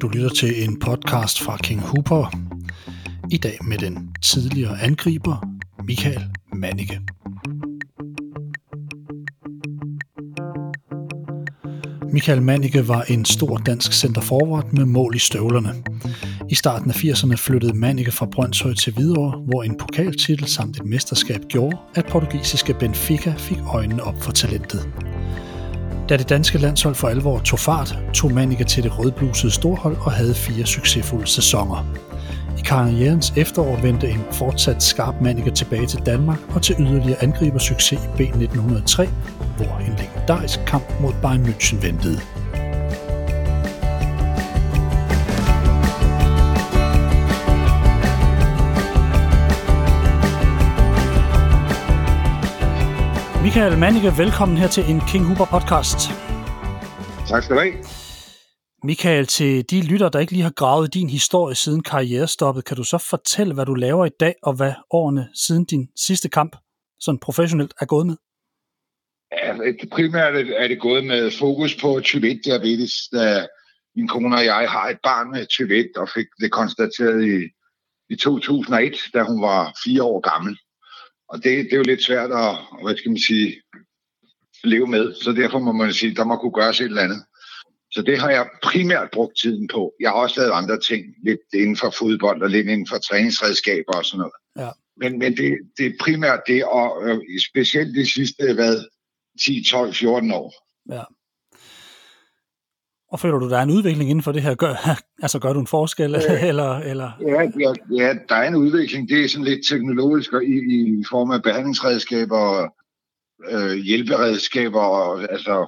Du lytter til en podcast fra King Hooper. I dag med den tidligere angriber, Michael Mannicke. Michael Mannicke var en stor dansk centerforward med mål i støvlerne. I starten af 80'erne flyttede Mannicke fra Brøndshøj til Hvidovre, hvor en pokaltitel samt et mesterskab gjorde, at portugisiske Benfica fik øjnene op for talentet. Da det danske landshold for alvor tog fart, tog Manike til det rødblusede storhold og havde fire succesfulde sæsoner. I karrierens efterår vendte en fortsat skarp Manike tilbage til Danmark og til yderligere angriber succes i B1903, hvor en legendarisk kamp mod Bayern München ventede. Michael Manike, velkommen her til en King Huber podcast. Tak skal du have. Michael, til de lytter, der ikke lige har gravet din historie siden karrierestoppet, kan du så fortælle, hvad du laver i dag, og hvad årene siden din sidste kamp, sådan professionelt, er gået med? Ja, primært er det gået med fokus på type 1 diabetes, da min kone og jeg har et barn med type 1, og fik det konstateret i, i 2001, da hun var fire år gammel. Og det, det er jo lidt svært at, hvad skal man sige, leve med. Så derfor må man sige, der må kunne gøres et eller andet. Så det har jeg primært brugt tiden på. Jeg har også lavet andre ting, lidt inden for fodbold og lidt inden for træningsredskaber og sådan noget. Ja. Men, men det, det er primært det, og øh, specielt de sidste, hvad, 10, 12, 14 år. Ja. Og føler du, der er en udvikling inden for det her? Gør, altså gør du en forskel? Øh, eller, eller? Ja, ja, ja, der er en udvikling. Det er sådan lidt teknologisk og i, i form af behandlingsredskaber, øh, hjælperedskaber, og, altså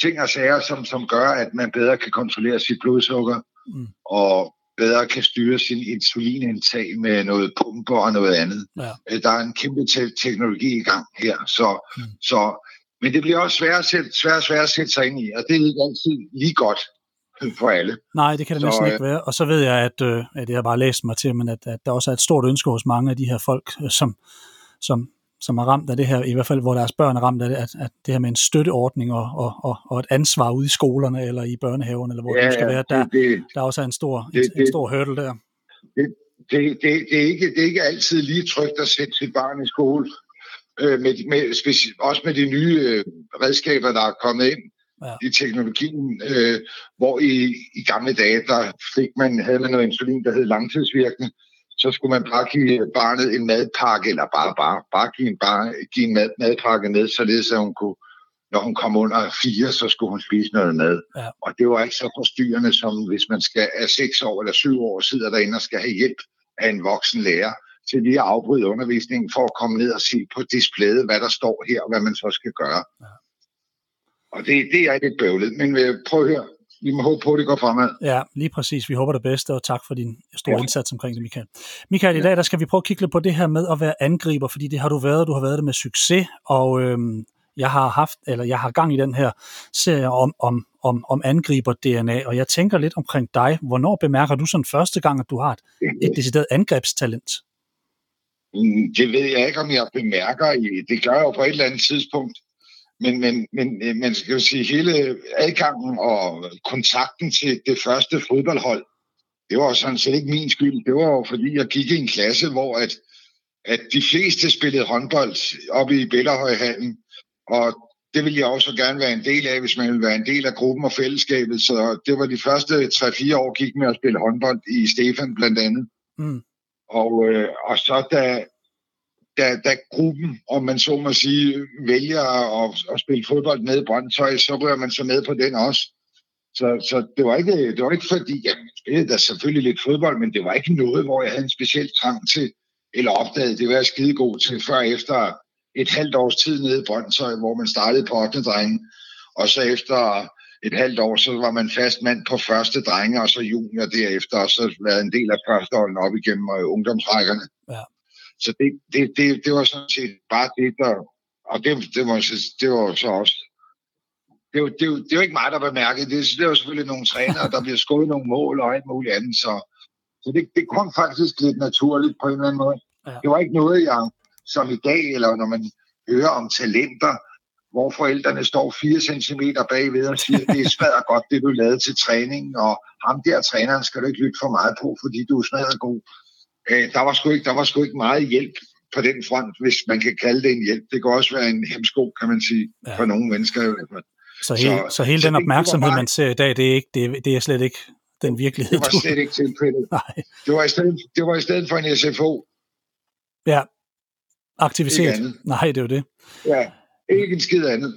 ting og sager, som, som gør, at man bedre kan kontrollere sit blodsukker, mm. og bedre kan styre sin insulinindtag med noget pumper og noget andet. Ja. Øh, der er en kæmpe te- teknologi i gang her, så, mm. så men det bliver også svært, svært, svært, svært at sætte sig ind i, og det er ikke altid lige godt for alle. Nej, det kan det så, næsten ikke være. Og så ved jeg, at, øh, at jeg har bare læst mig til, men at, at der også er et stort ønske hos mange af de her folk, øh, som, som, som er ramt af det her, i hvert fald hvor deres børn er ramt af det, at, at det her med en støtteordning og, og, og, og et ansvar ude i skolerne eller i børnehaven, eller hvor ja, det skal være, der, det, der også er en stor, det, en, en stor hurdle der. Det, det, det, det, er ikke, det er ikke altid lige trygt at sætte sit barn i skole øh, med, med, også med de nye øh, redskaber, der er kommet ind ja. i teknologien, øh, hvor i, i gamle dage, der fik man, havde man noget insulin, der hed langtidsvirkende, så skulle man bare give barnet en madpakke, eller bare, bare, bare give en, bare, give en mad, madpakke med, således at hun kunne, når hun kom under fire, så skulle hun spise noget mad. Ja. Og det var ikke så forstyrrende, som hvis man skal er seks år eller syv år, sidder derinde og skal have hjælp af en voksen lærer til lige at afbryde undervisningen for at komme ned og se på displayet, hvad der står her, og hvad man så skal gøre. Ja. Og det, det er lidt bøvlet, men øh, prøv at høre, vi må håbe på, at det går fremad. Ja, lige præcis. Vi håber det bedste, og tak for din store ja. indsats omkring det, Michael. Michael, i dag der skal vi prøve at kigge lidt på det her med at være angriber, fordi det har du været, du har været det med succes, og øhm, jeg har haft, eller jeg har gang i den her serie om, om, om, om angriber-DNA, og jeg tænker lidt omkring dig. Hvornår bemærker du sådan første gang, at du har et, et decideret angrebstalent? Det ved jeg ikke, om jeg bemærker. Det gør jeg jo på et eller andet tidspunkt. Men, men, men øh, man skal jo sige, hele adgangen og kontakten til det første fodboldhold, det var sådan set ikke min skyld. Det var jo fordi, jeg gik i en klasse, hvor at, at de fleste spillede håndbold oppe i Bellerhøjhallen. Og det ville jeg også gerne være en del af, hvis man ville være en del af gruppen og fællesskabet. Så det var de første 3-4 år, gik med at spille håndbold i Stefan blandt andet. Mm. Og, øh, og så da, da, da gruppen, om man så må sige, vælger at, at spille fodbold med i Brøndshøj, så rører man så med på den også. Så, så det, var ikke, det var ikke fordi, jeg spillede da selvfølgelig lidt fodbold, men det var ikke noget, hvor jeg havde en speciel trang til, eller opdagede, det var jeg skidegod til, før efter et halvt års tid nede i Brøndshøj, hvor man startede på 8. drenge, og så efter et halvt år, så var man fast mand på første drenge, og så junior derefter, og så været en del af førsteholden op igennem øh, ungdomsrækkerne. Ja. Så det, det, det, det var sådan set bare det, der... Og det, det, var, det var så også... Det var, det, var, det var ikke mig, der bemærkede det. Det var selvfølgelig nogle trænere, der bliver skåret nogle mål og alt muligt andet. Så, så det, det kom faktisk lidt naturligt på en eller anden måde. Ja. Det var ikke noget, jeg som i dag, eller når man hører om talenter, hvor forældrene står 4 cm bagved og siger, det er smadret godt, det du lavede til træning, og ham der træneren skal du ikke lytte for meget på, fordi du er smadret god. Øh, der, var sgu ikke, der var sgu ikke meget hjælp på den front, hvis man kan kalde det en hjælp. Det kan også være en hemsko, kan man sige, ja. for nogle mennesker. Så, hele, så, så hele så den opmærksomhed, man ser i dag, det er, ikke, det, er, det er slet ikke den virkelighed. Det var slet ikke tilfældet. Nej. Det var, i stedet, det var i stedet for en SFO. Ja, aktivitet. Nej, det er jo det. Ja, ikke en skid andet.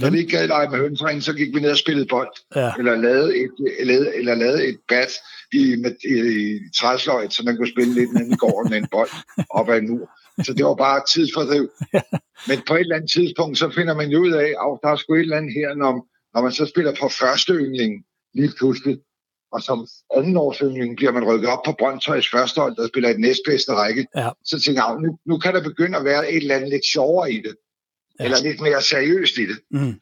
Når vi ikke gad lege med hønsringen, så gik vi ned og spillede bold. Ja. Eller, lavede et, eller, eller lavede et bat i, med, i, i træsløjt, så man kunne spille lidt ned i gården med en bold op ad en mur. Så det var bare tidsfordriv. Ja. Men på et eller andet tidspunkt, så finder man jo ud af, at der er sgu et eller andet her, når, når man så spiller på første yndling lige pludselig, og som anden årsyndling bliver man rykket op på Brøndshøjs første hold, der spiller et næstbedste række. Ja. Så tænker jeg, nu, nu kan der begynde at være et eller andet lidt sjovere i det. Ja. Eller lidt mere seriøst i det. Mm.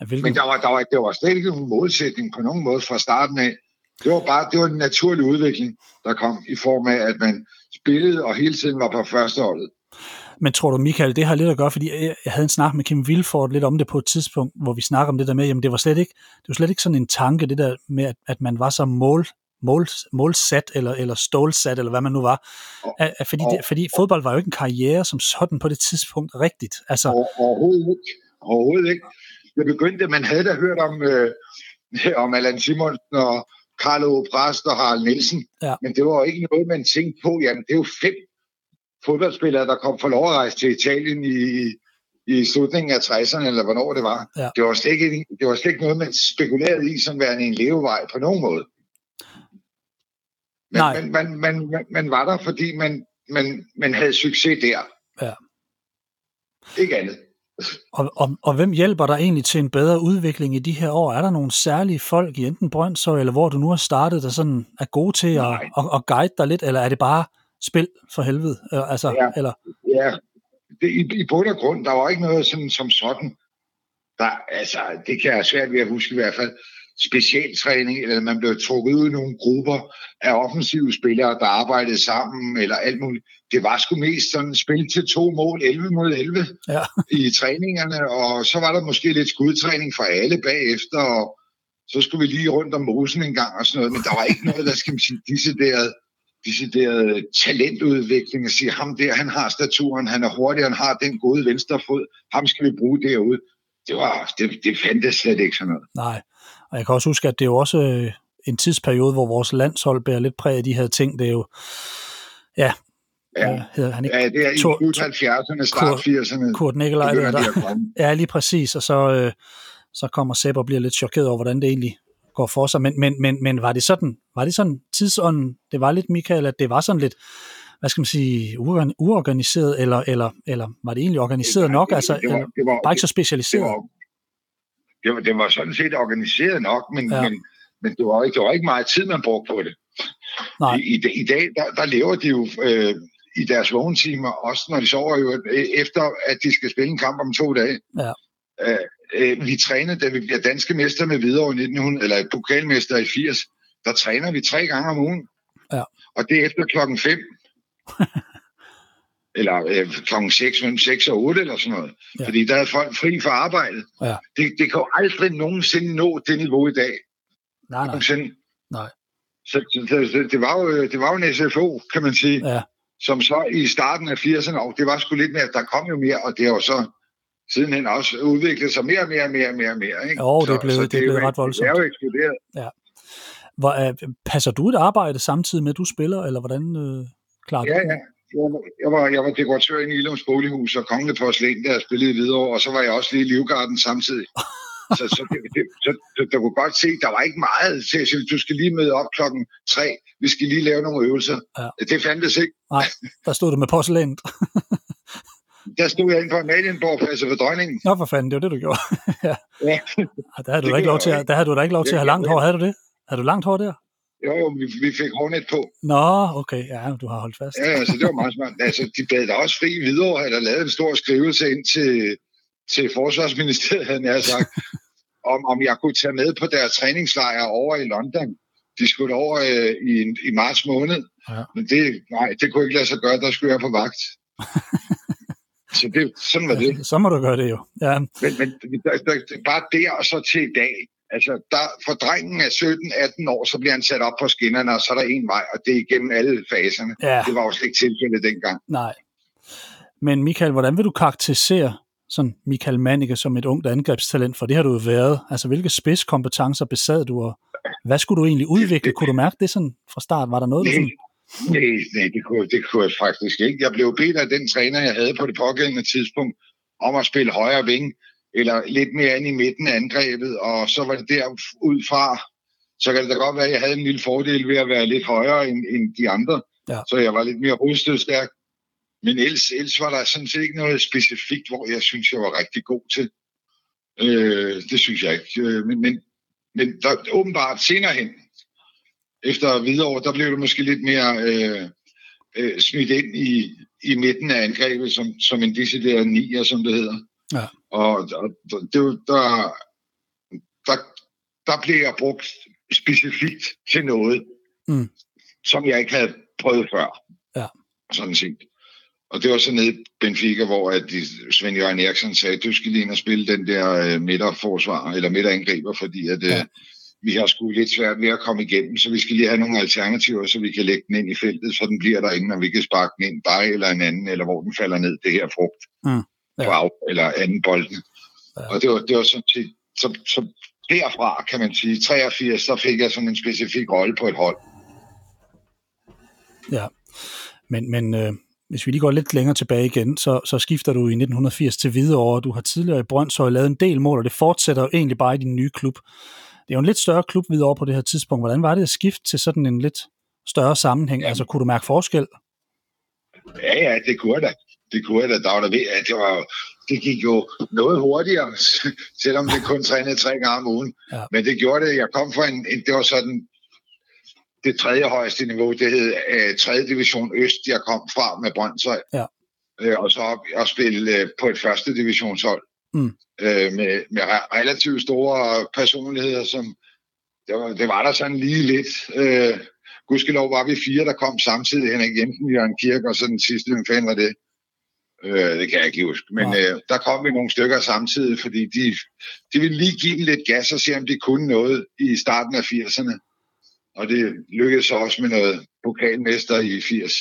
Ja, Men der var, der var, det var slet ikke nogen modsætning på nogen måde fra starten af. Det var bare det var en naturlig udvikling, der kom i form af, at man spillede og hele tiden var på første holdet. Men tror du, Michael, det har lidt at gøre, fordi jeg havde en snak med Kim Wilford lidt om det på et tidspunkt, hvor vi snakker om det der med, jamen det var slet ikke, det var slet ikke sådan en tanke, det der med, at, at man var så mål, mål, målsat eller, eller stålsat, eller hvad man nu var. At, at fordi, det, fordi fodbold var jo ikke en karriere som sådan på det tidspunkt rigtigt. Altså, overhovedet ikke. Overhovedet ikke. Det begyndte, man havde da hørt om, øh, om Allan Simonsen og Carlo Brast og Harald Nielsen, ja. men det var jo ikke noget, man tænkte på, jamen det er jo fem fodboldspillere, der kom for lov at rejse til Italien i, i slutningen af 60'erne, eller hvornår det var. Ja. Det, var slet ikke, det var slet ikke noget, man spekulerede i som værende en levevej på nogen måde. Men Nej. Man, man, man, man, man var der, fordi man, man, man havde succes der. Ja. Ikke andet. Og, og, og hvem hjælper dig egentlig til en bedre udvikling i de her år? Er der nogle særlige folk i enten Brøndshøj, eller hvor du nu har startet, der sådan er gode til at, at, at guide dig lidt, eller er det bare spil for helvede? Altså, ja, eller? ja. Det, i, i bund og grund, der var ikke noget sådan, som sådan. Der, altså, det kan jeg svært ved at huske i hvert fald specialtræning, eller man blev trukket ud i nogle grupper af offensive spillere, der arbejdede sammen, eller alt muligt. Det var sgu mest sådan spil til to mål, 11 mod 11 ja. i træningerne, og så var der måske lidt skudtræning for alle bagefter, og så skulle vi lige rundt om mosen en gang og sådan noget, men der var ikke noget, der skal man sige, decideret, decideret talentudvikling, at sige, ham der, han har staturen, han er hurtig, han har den gode venstre fod, ham skal vi bruge derude. Det, var, det, det fandtes slet ikke sådan noget. Nej, og jeg kan også huske, at det er jo også øh, en tidsperiode, hvor vores landshold bærer lidt præg af de her ting. Det er jo, ja, Ja, hedder han ikke? ja det er i slut 70'erne, start 80'erne. Kurt Nikolaj, der, der, ja, lige præcis, og så, øh, så kommer Sepp og bliver lidt chokeret over, hvordan det egentlig går for sig. Men, men, men, men var det sådan, var det sådan tidsånden, det var lidt, Michael, at det var sådan lidt, hvad skal man sige, uorganiseret, eller, eller, eller var det egentlig organiseret nok, altså, det var, det var, bare ikke så specialiseret? Det var, det var, det var sådan set organiseret nok, men, ja. men, men det, var ikke, det var ikke meget tid, man brugte på det. Nej. I, i, I dag, der, der lever de jo øh, i deres vågentimer, også når de sover jo, øh, efter at de skal spille en kamp om to dage. Ja. Øh, øh, vi trænede, da vi bliver danske mester med videre i 1900, eller pokalmester i 80, der træner vi tre gange om ugen. Ja. Og det er efter klokken 5. eller øh, klokken 6, mellem 6 og 8 eller sådan noget. Ja. Fordi der er folk fri for arbejde. Ja. Det, det kan jo aldrig nogensinde nå det niveau i dag. Nej, nej. Nogensinde. nej. Så, så, så det, var jo, det var jo en SFO, kan man sige, ja. som så i starten af 80'erne, og det var sgu lidt mere, der kom jo mere, og det har jo så sidenhen også udviklet sig mere og mere og mere og mere, og mere ikke? Jo, det er blevet, så, så det, det er blevet ret voldsomt. Det er jo eksploderet. Ja. Hvor, uh, passer du et arbejde samtidig med, at du spiller, eller hvordan uh, klarer ja, Ja, jeg var, jeg var dekoratør i Ilums Bolighus og kongelig porcelæn, der jeg spillede i Hvidovre, og så var jeg også lige i Livgarden samtidig. så, så, det, det, så, så du kunne godt se, der var ikke meget til at du skal lige møde op klokken tre, vi skal lige lave nogle øvelser. Ja. Det fandtes ikke. Nej, der stod du med porcelænet. der stod jeg inde på Amalienborg, altså ved dronningen. Nå for fanden, det var det, du gjorde. ja. ja. Der havde du da ikke lov til, at, der havde du da ikke lov til at have langt hår, havde du det? Havde du langt hår der? Jo, jo, vi, vi fik hårnet på. Nå, okay, ja, du har holdt fast. ja, altså, det var meget smart. Altså, de bad da også fri videre, eller lavet en stor skrivelse ind til, til Forsvarsministeriet, havde jeg sagt, om, om jeg kunne tage med på deres træningslejr over i London. De skulle over øh, i, i marts måned. Ja. Men det, nej, det kunne ikke lade sig gøre, der skulle jeg på vagt. Så det, sådan var det. Så må du gøre det jo. Ja. Men, men der, der, bare der og så til i dag, altså der, for drengen er 17-18 år, så bliver han sat op på skinnerne, og så er der en vej, og det er igennem alle faserne. Ja. Det var jo slet ikke tilfældet dengang. Nej. Men Michael, hvordan vil du karakterisere sådan Michael Mannicke som et ungt angrebstalent, for det har du jo været. Altså, hvilke spidskompetencer besad du, og hvad skulle du egentlig udvikle? Kunne du mærke det sådan fra start? Var der noget, du sådan... Nej, nej det, kunne, det kunne jeg faktisk ikke. Jeg blev bedt af den træner, jeg havde på det pågældende tidspunkt, om at spille højre ving, eller lidt mere ind i midten af angrebet, og så var det der ud fra, så kan det da godt være, at jeg havde en lille fordel ved at være lidt højere end, end de andre, Ja. så jeg var lidt mere rodstødstærk. Men ellers, ellers var der sådan set ikke noget specifikt, hvor jeg synes, jeg var rigtig god til. Øh, det synes jeg ikke. Øh, men, men, men der, åbenbart senere hen, efter videre der blev det måske lidt mere øh, øh, smidt ind i, i midten af angrebet som, som en decideret nier, som det hedder. Ja. Og, det, var- der, der, der blev jeg brugt specifikt til noget, Mm. som jeg ikke havde prøvet før. Ja. Sådan set. Og det var så nede i Benfica, hvor at de, Svend Jørgen Eriksen sagde, du skal lige ind og spille den der øh, midterforsvar, eller midterangriber, fordi at, Ja. øh, vi har sgu lidt svært ved at komme igennem, så vi skal lige have nogle alternativer, så vi kan lægge den ind i feltet, så den bliver derinde, og vi kan sparke den ind bare eller en anden, eller hvor den falder ned, det her frugt. Mm. Ja. På af, eller anden bolden. Ja. Og det var, det var sådan set, så, så derfra kan man sige, 83, så fik jeg sådan en specifik rolle på et hold. Ja. Men, men øh, hvis vi lige går lidt længere tilbage igen, så, så skifter du i 1980 til Hvidovre. Du har tidligere i Brøndshøj lavet en del mål, og det fortsætter jo egentlig bare i din nye klub. Det er jo en lidt større klub Hvidovre på det her tidspunkt. Hvordan var det at skifte til sådan en lidt større sammenhæng? Ja. Altså, kunne du mærke forskel? Ja, ja, det kunne da. Det kunne jeg da. Der ved, at det, var, det gik jo noget hurtigere, selvom det kun trænede tre gange om ugen. Ja. Men det gjorde det. Jeg kom fra en, en det var sådan det tredje højeste niveau, det hed øh, 3. division Øst, jeg kom fra med Brøndshøj. Ja. Øh, og så op og spille øh, på et første divisionshold. Mm. Øh, med, med re- relativt store personligheder, som det var, det var der sådan lige lidt. Øh, gudskelov var vi fire, der kom samtidig. Henrik Jensen, Jørgen Kirk og så den sidste, hvem fanden var det? Øh, det kan jeg ikke huske. Men øh, der kom vi nogle stykker samtidig, fordi de, de ville lige give den lidt gas og se, om de kunne noget i starten af 80'erne. Og det lykkedes så også med noget pokalmester i 80.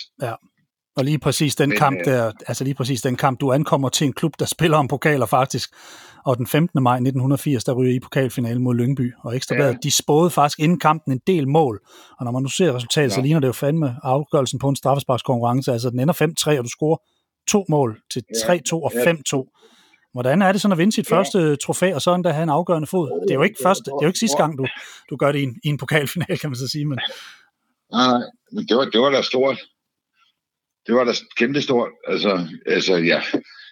Og lige præcis den Men, kamp øh, der, altså lige præcis den kamp, du ankommer til en klub, der spiller om pokaler faktisk, og den 15. maj 1980, der ryger I pokalfinalen mod Lyngby, og Ekstrabladet, Ja. de spåede faktisk inden kampen en del mål, og når man nu ser resultatet, ja. så Ja. ligner det jo fandme afgørelsen på en straffesparkskonkurrence, altså den ender 5-3, og du scorer to mål til Ja. 3-2 og Ja. 5-2. Hvordan er det sådan at vinde sit Ja. første trofæ, og så endda have en afgørende fod? Det er jo ikke, første, det er jo ikke sidste gang, du, du gør det i en, i en pokalfinal, kan man så sige, men Nej, nej, men det var, det var da stort. Det var da kæmpe stort. Altså, altså ja,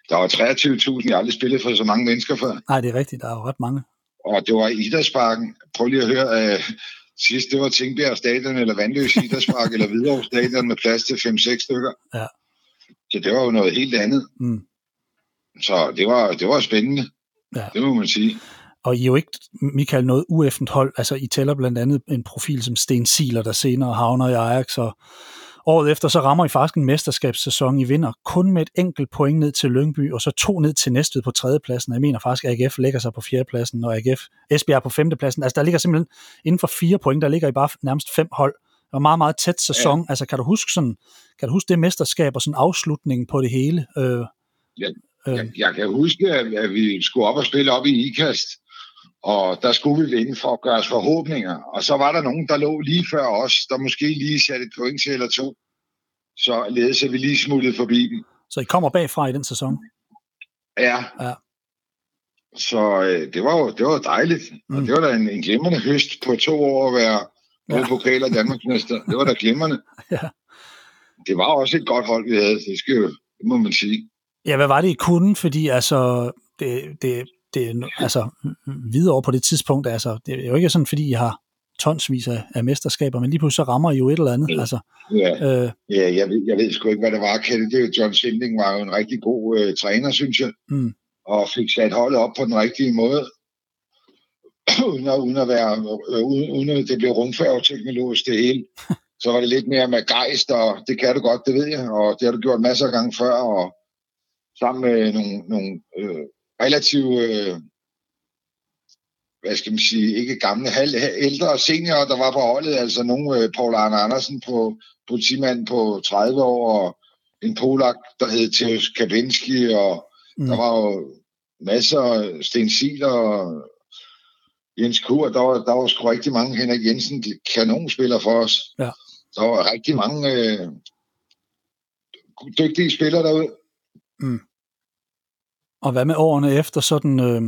der var 23.000, jeg har aldrig spillet for så mange mennesker før. nej, det er rigtigt, der er jo ret mange. Og det var i Idrætsparken. Prøv lige at høre, øh, sidst det var Tingbjerg Stadion, eller Vandløs Idrætspark, eller Hvidovre Stadion med plads til 5-6 stykker. Ja. Så det var jo noget helt andet. Mm. Så det var, det var spændende. Ja. Det må man sige. Og I er jo ikke, Michael, noget ueffent hold. Altså, I tæller blandt andet en profil som Sten Siler, der senere havner i Ajax, og året efter, så rammer I faktisk en mesterskabssæson. I vinder kun med et enkelt point ned til Lyngby, og så to ned til Næstved på tredjepladsen. Jeg mener faktisk, at AGF lægger sig på fjerdepladsen, og AGF Esbjerg på femtepladsen. Altså, der ligger simpelthen inden for fire point, der ligger I bare nærmest fem hold. Det var meget, meget tæt sæson. Ja. Altså, kan du huske sådan, kan du huske det mesterskab og sådan afslutningen på det hele? Øh, Ja, øh, Jeg, jeg kan huske, at, vi skulle op og spille op i IKAST, og der skulle vi vinde for at gøre os forhåbninger. Og så var der nogen, der lå lige før os, der måske lige satte et point til eller to. Så ledes vi lige smuttede forbi dem. så I kommer bagfra i den sæson. Ja. Ja. Så øh, det var jo det var dejligt. Mm. Og det var da en, en glimrende høst på to år at være både Ja. ja. pokal og Danmarksmester. Det var da glimrende. Ja. Det var også et godt hold, vi havde. Det, skal jo, det må man sige. Ja, hvad var det, I kunne? Fordi altså, det, det, det er altså, videre over på det tidspunkt, altså, det er jo ikke sådan, fordi I har tonsvis af, af mesterskaber, men lige pludselig så rammer I jo et eller andet. Mm. Altså, Ja. øh, Ja, jeg ved, jeg ved sgu ikke, hvad det var. Kenneth, det er jo- John Sinding var jo en rigtig god øh, træner, synes jeg. mm, Og fik sat holdet op på den rigtige måde. uden, at, uden at være, øh, uden, uden at det blev rumfærgeteknologisk det hele. Så var det lidt mere med gejst, og det kan du godt, det ved jeg. Og det har du gjort masser af gange før. Og sammen med nogle, nogle øh, relativt, øh, hvad skal man sige, ikke gamle, halv, ældre seniorer, der var på holdet, altså nogle øh, Paul Arne Andersen på politimanden på 30 år, og en polak, der hed Theos Kabinski, og mm. der var jo masser af Sten Siler og Jens Kur, der var, der var sgu rigtig mange, Henrik Jensen, kanonspiller for os. Ja. Der var rigtig mange øh, dygtige spillere derude. Mm. Og hvad med årene efter sådan, øh,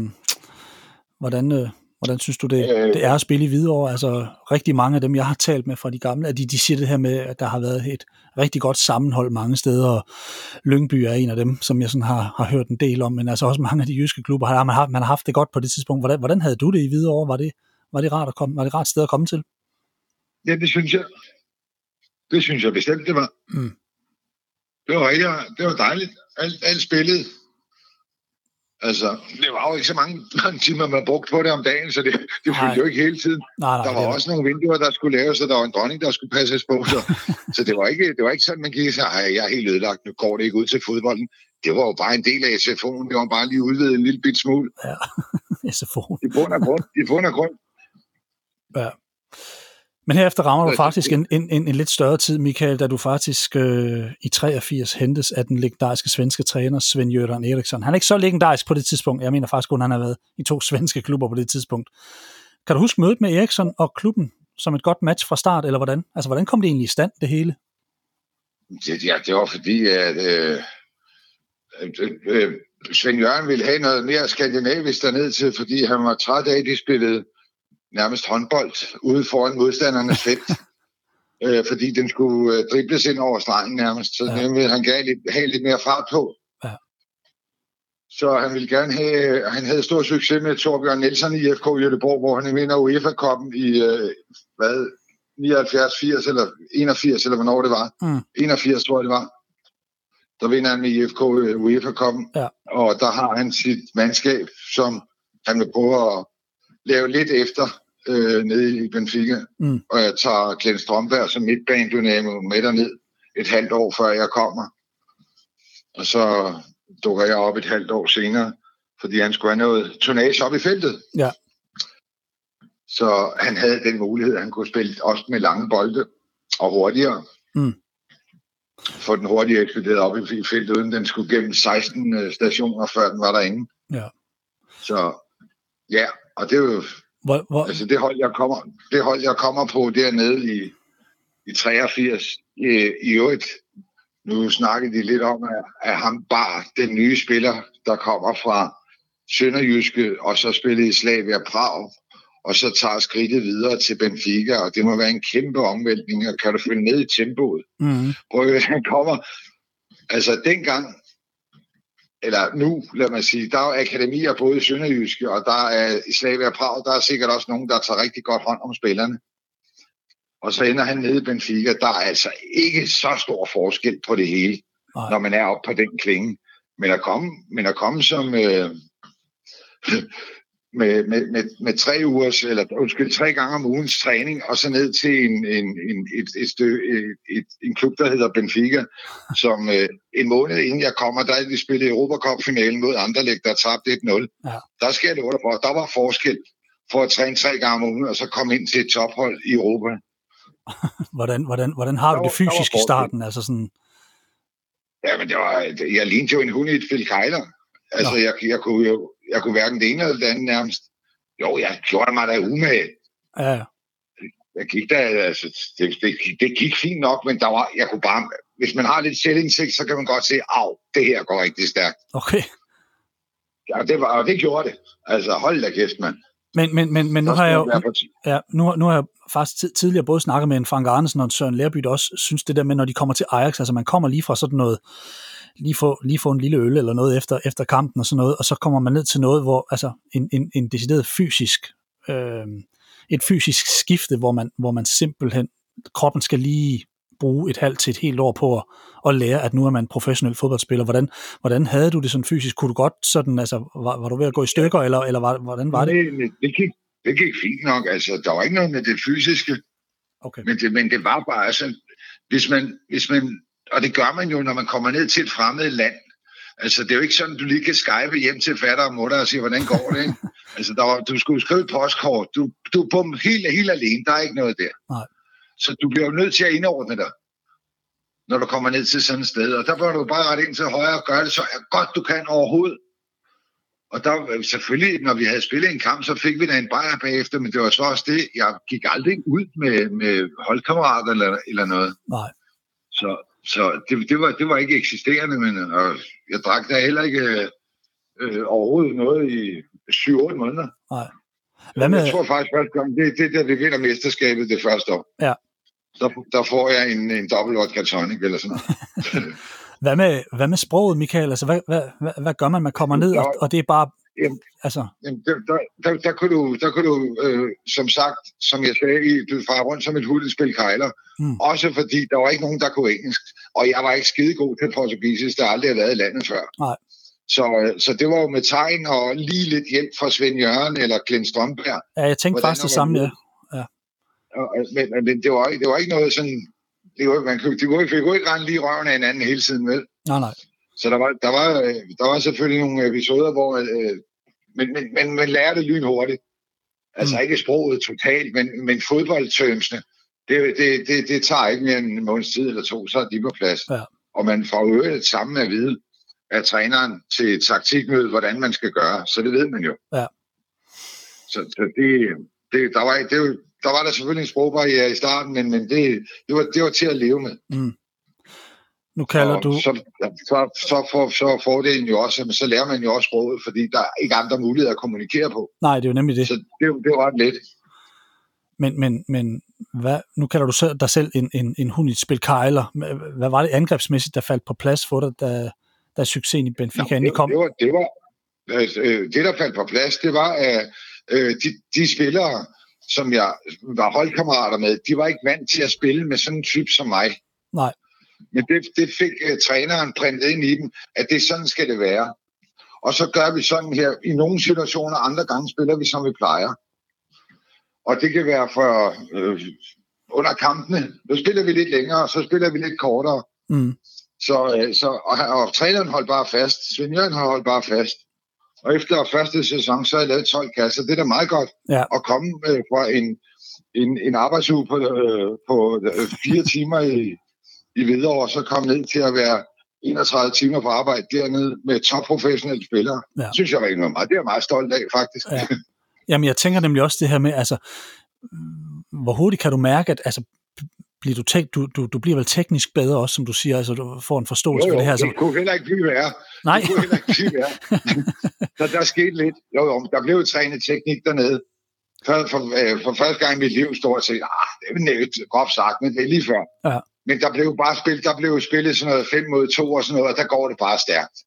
hvordan, øh, hvordan synes du, det, øh, det er at spille i Hvidovre? Altså rigtig mange af dem, jeg har talt med fra de gamle, at de, de siger det her med, at der har været et rigtig godt sammenhold mange steder, og Lyngby er en af dem, som jeg sådan har, har hørt en del om, men altså også mange af de jyske klubber, har, man, har, man har haft det godt på det tidspunkt. Hvordan, hvordan havde du det i Hvidovre? Var det, var det rart at komme, var det rart sted at komme til? Ja, det synes jeg. Det synes jeg bestemt, det var. Mm. Det var rigtig, det var dejligt. Alt, alt spillet Altså, det var jo ikke så mange, mange timer, man brugte på det om dagen, så det, det fyldte jo ikke hele tiden. Nej, nej, der var også nogle vinduer, der skulle laves, så der var en dronning, der skulle passes på. Så, så det, var ikke, det var ikke sådan, man gik og sagde, jeg er helt ødelagt, nu går det ikke ud til fodbolden. Det var jo bare en del af SFO'en, det var bare lige udvidet en lille bit smule. Ja, SFO'en. I bund og grund. I bund og grund. Ja. Men herefter rammer du faktisk en, en, en, en lidt større tid, Michael, da du faktisk øh, i 83 hentes af den legendariske svenske træner Sven Jørgen Eriksson. Han er ikke så legendarisk på det tidspunkt. Jeg mener faktisk kun, han har været i to svenske klubber på det tidspunkt. Kan du huske mødet med Eriksson og klubben som et godt match fra start, eller hvordan? Altså, hvordan kom det egentlig i stand, det hele? Det, ja, det var fordi, at øh, øh, øh, Svend Jørgen ville have noget mere skandinavisk derned til, fordi han var træt af, at de spillede nærmest håndbold ude foran modstandernes felt. øh, fordi den skulle øh, dribles ind over stregen nærmest. Så ja. den ville han gerne have lidt mere fart på. Ja. Så han ville gerne have, han havde stor succes med Torbjørn Nielsen i FK Jødeborg, hvor han vinder UEFA-koppen i, øh, hvad, 79, 80 eller 81, eller hvornår det var. Mm. 81, tror jeg det var. Der vinder han med IFK øh, UEFA-koppen. Ja. Og der har han sit mandskab, som han vil prøve at lave lidt efter øh, nede i Benfica, mm. og jeg tager Glenn Strømberg som midtbanedynamo med derned et halvt år før jeg kommer. Og så dukker jeg op et halvt år senere, fordi han skulle have noget tonnage op i feltet. Ja. Så han havde den mulighed, at han kunne spille også med lange bolde og hurtigere. Mm. For den hurtige ekspederet op i feltet, uden den skulle gennem 16 øh, stationer, før den var derinde. Ja. Så ja, og det er jo hvor, hvor... Altså det hold, jeg kommer, det hold, jeg kommer på dernede i, i 83, i, i øvrigt, nu snakkede de lidt om, at, at ham bare den nye spiller, der kommer fra Sønderjyske, og så spillede i Slavia Prag, og så tager skridtet videre til Benfica, og det må være en kæmpe omvæltning, og kan du følge ned i tempoet? Mm. Prøv at han kommer, altså dengang, eller nu, lad mig sige, der er akademier både i Sønderjyske, og der er i Slavia Prag, der er sikkert også nogen, der tager rigtig godt hånd om spillerne. Og så ender han nede i Benfica. Der er altså ikke så stor forskel på det hele, Nej. når man er oppe på den klinge. Men at komme, men at komme som, øh, med, med, med, med tre ugers, eller undskyld, tre gange om ugens træning, og så ned til en, en, en, et, et, stø, et, et, en klub, der hedder Benfica, som øh, en måned inden jeg kommer, der er de spillet Europacup-finalen mod Anderlecht, der tabte 1-0. Ja. Der sker det for. Der var forskel for at træne tre gange om ugen, og så komme ind til et tophold i Europa. hvordan, hvordan, hvordan har du det fysisk i starten? Altså sådan... Ja, men det var, jeg lignede jo en hund i et fælkejler. Altså, jeg, jeg, kunne jo jeg kunne hverken det ene eller det andet nærmest. Jo, jeg gjorde mig da umage. Ja. Jeg gik da, altså, det, det, det, gik fint nok, men der var, jeg kunne bare, hvis man har lidt selvindsigt, så kan man godt se, at det her går rigtig stærkt. Okay. Ja, det var, og det gjorde det. Altså, hold da kæft, mand. Men, men, men, men nu har jeg jo, ja, nu, nu har jeg faktisk tidligere både snakket med en Frank Arnesen og en Søren Lærby, også synes det der med, når de kommer til Ajax, altså man kommer lige fra sådan noget, lige få, lige få en lille øl eller noget efter, efter kampen og sådan noget, og så kommer man ned til noget, hvor altså en, en, en decideret fysisk, øh, et fysisk skifte, hvor man, hvor man simpelthen, kroppen skal lige bruge et halvt til et helt år på at, at lære, at nu er man professionel fodboldspiller. Hvordan, hvordan havde du det sådan fysisk? Kunne du godt sådan, altså, var, var du ved at gå i stykker, eller, eller var, hvordan var det? Det, det, gik, det gik fint nok. Altså, der var ikke noget med det fysiske. Okay. Men, det, men det var bare, altså, hvis man, hvis man og det gør man jo, når man kommer ned til et fremmed land, Altså, det er jo ikke sådan, du lige kan skype hjem til fatter og mutter og sige, hvordan går det, ikke? altså, der var, du skulle skrive postkort. Du, du er på helt, helt alene. Der er ikke noget der. Nej. Så du bliver jo nødt til at indordne dig, når du kommer ned til sådan et sted. Og der bør du bare ret ind til højre og gøre det så godt du kan overhovedet. Og der selvfølgelig, når vi havde spillet en kamp, så fik vi da en bajer bagefter, men det var så også det, jeg gik aldrig ud med, med holdkammerater eller, eller noget. Nej. Så, så det, det, var, det var ikke eksisterende, men og jeg drak da heller ikke øh, overhovedet noget i 7-8 måneder. Nej. Hvad med... Jeg tror faktisk første gang, det er det, der vi vinder mesterskabet det første år. Ja. Der, der får jeg en, en dobbelt vodka tonic eller sådan noget. hvad, med, hvad med sproget, Michael? Altså, hvad, hvad, hvad, hvad gør man? Man kommer ned, og, og det er bare... Jamen, altså... Jamen, der, der, der, der kunne du, der kunne du øh, som sagt, som jeg sagde, du far rundt som et hul spil kejler. Mm. Også fordi der var ikke nogen, der kunne engelsk. Og jeg var ikke skide god til portugisisk, der aldrig har været i landet før. Nej. Så, øh, så det var jo med tegn og lige lidt hjælp fra Svend Jørgen eller Glenn Strømberg. Ja, jeg tænkte faktisk det samme, ja. ja. Men, men det, var, det var ikke noget sådan... Det var, man kunne, det kunne, det kunne ikke rende lige røven af hinanden hele tiden, vel? Nej, nej. Så der var, der var, øh, der var selvfølgelig nogle episoder, hvor... Øh, men, men, men man lærer det lynhurtigt. Altså mm. ikke sproget totalt, men, men fodboldtømsene, det, det, det, det tager ikke mere end en måneds tid eller to, så er de på plads. Ja. Og man får øvrigt sammen at vide af træneren til et taktikmøde, hvordan man skal gøre. Så det ved man jo. Ja. Så, så det, det, der, var, det, der var der selvfølgelig en sprogbarriere i starten, men, men det, det, var, det var til at leve med. Mm. Nu kalder og du... Så, så, så, får, så får det jo også, men så lærer man jo også sproget, fordi der er ikke andre muligheder at kommunikere på. Nej, det er jo nemlig det. Så det, det var ret let. Men, men, men hvad, nu kalder du dig selv en, en, en hund i et spil kejler. Hvad var det angrebsmæssigt, der faldt på plads for dig, da, da succesen i Benfica Nå, endelig kom? Det var, det, var, øh, det, der faldt på plads, det var, at øh, de, de spillere, som jeg var holdkammerater med, de var ikke vant til at spille med sådan en type som mig. Nej. Men det, det fik uh, træneren printet ind i dem, at det sådan skal det være. Og så gør vi sådan her. I nogle situationer, andre gange spiller vi, som vi plejer. Og det kan være for øh, under kampene. Nu spiller vi lidt længere, så spiller vi lidt kortere. Mm. Så, øh, så, og, og træneren holdt bare fast. Svend Jørgen har holdt bare fast. Og efter første sæson, så har jeg lavet 12 kasser. Det er da meget godt Ja. at komme øh, fra en, en, en arbejdsuge på, øh, på øh, fire timer i, i Hvidovre, så komme ned til at være 31 timer på arbejde dernede med topprofessionelle spillere. Ja. Synes jeg egentlig meget. Det er jeg meget stolt af, faktisk. Ja. Jamen, jeg tænker nemlig også det her med, altså, hvor hurtigt kan du mærke, at altså, bliver du, tek, du, du, du bliver vel teknisk bedre også, som du siger, altså du får en forståelse Jo, for jo, det her. det Så, kunne heller ikke blive værre. nej, Det kunne heller ikke blive værre. så der skete lidt. Jo, jo, der blev trænet teknik dernede. For, for, øh, for første gang i mit liv stort set, ah, det er nævnt groft sagt, men det er lige før. Ja. Men der blev bare spillet, der blev spillet sådan noget 5 mod 2 og sådan noget, og der går det bare stærkt.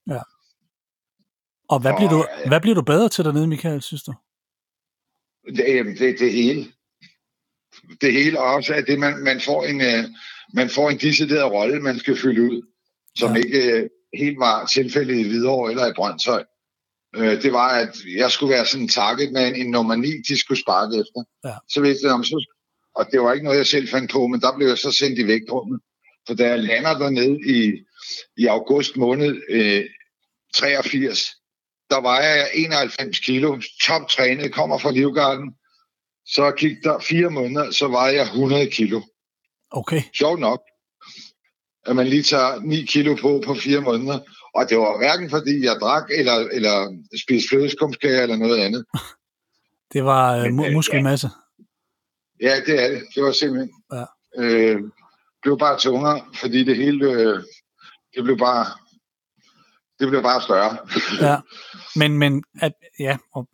og hvad bliver, du, ja. hvad bliver du bedre til dernede, Michael, synes du? Det, det, det hele. Det hele og også, at det, man, man, får en, øh, man får en decideret rolle, man skal fylde ud, som Ja. ja. ikke øh, helt var tilfældet i Hvidovre eller i Brøndshøj. Øh, det var, at jeg skulle være sådan en target med en nummer 9, de skulle sparke efter. Ja. Så vidste jeg, om så, og det var ikke noget, jeg selv fandt på, men der blev jeg så sendt i vægtrummet. For da jeg lander dernede i, i august måned øh, 83, der vejer jeg 91 kilo, toptrænet, kommer fra Livgarden. Så gik der fire måneder, så vejer jeg 100 kilo. Okay, Sjovt nok, at man lige tager 9 kilo på på fire måneder. Og det var hverken fordi jeg drak eller, eller spiste flødeskumskager eller noget andet. det var øh, øh, muskelmasse. Ja, det er det. Det var simpelthen... Ja. Øh, det blev bare tungere, fordi det hele... Øh, det blev bare... Det blev bare større. Ja. Men, men at, ja, og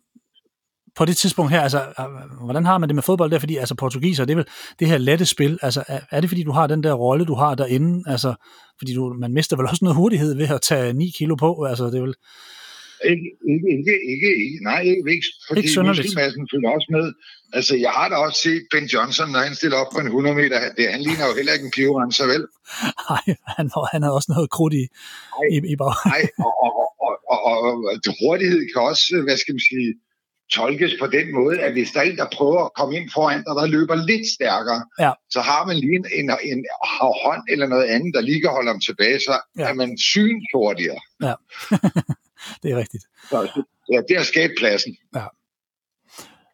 på det tidspunkt her, altså, øh, hvordan har man det med fodbold der? Fordi altså, portugiser, det er vel det her lette spil. Altså, er, er det fordi, du har den der rolle, du har derinde? Altså, fordi du, man mister vel også noget hurtighed ved at tage 9 kilo på? Altså, det er vel... Ikke, ikke, ikke, ikke, ikke, nej, ikke, ikke fordi Ikke muskelmassen følger også med. Altså, jeg har da også set Ben Johnson, når han stiller op på en 100 meter. Det, han ligner jo heller ikke en pivrenser, vel? Nej, han, han havde også noget krudt i, i, i bag. Nej, og, og, og, og, og, og hurtighed kan også, hvad skal man sige, tolkes på den måde, at hvis der er en, der prøver at komme ind foran dig, der løber lidt stærkere, Ja. så har man lige en, en, en hånd eller noget andet, der lige kan holde ham tilbage, så Ja. ja. er man syns hurtigere. det er rigtigt. Så, ja, det har skabt pladsen. Ja.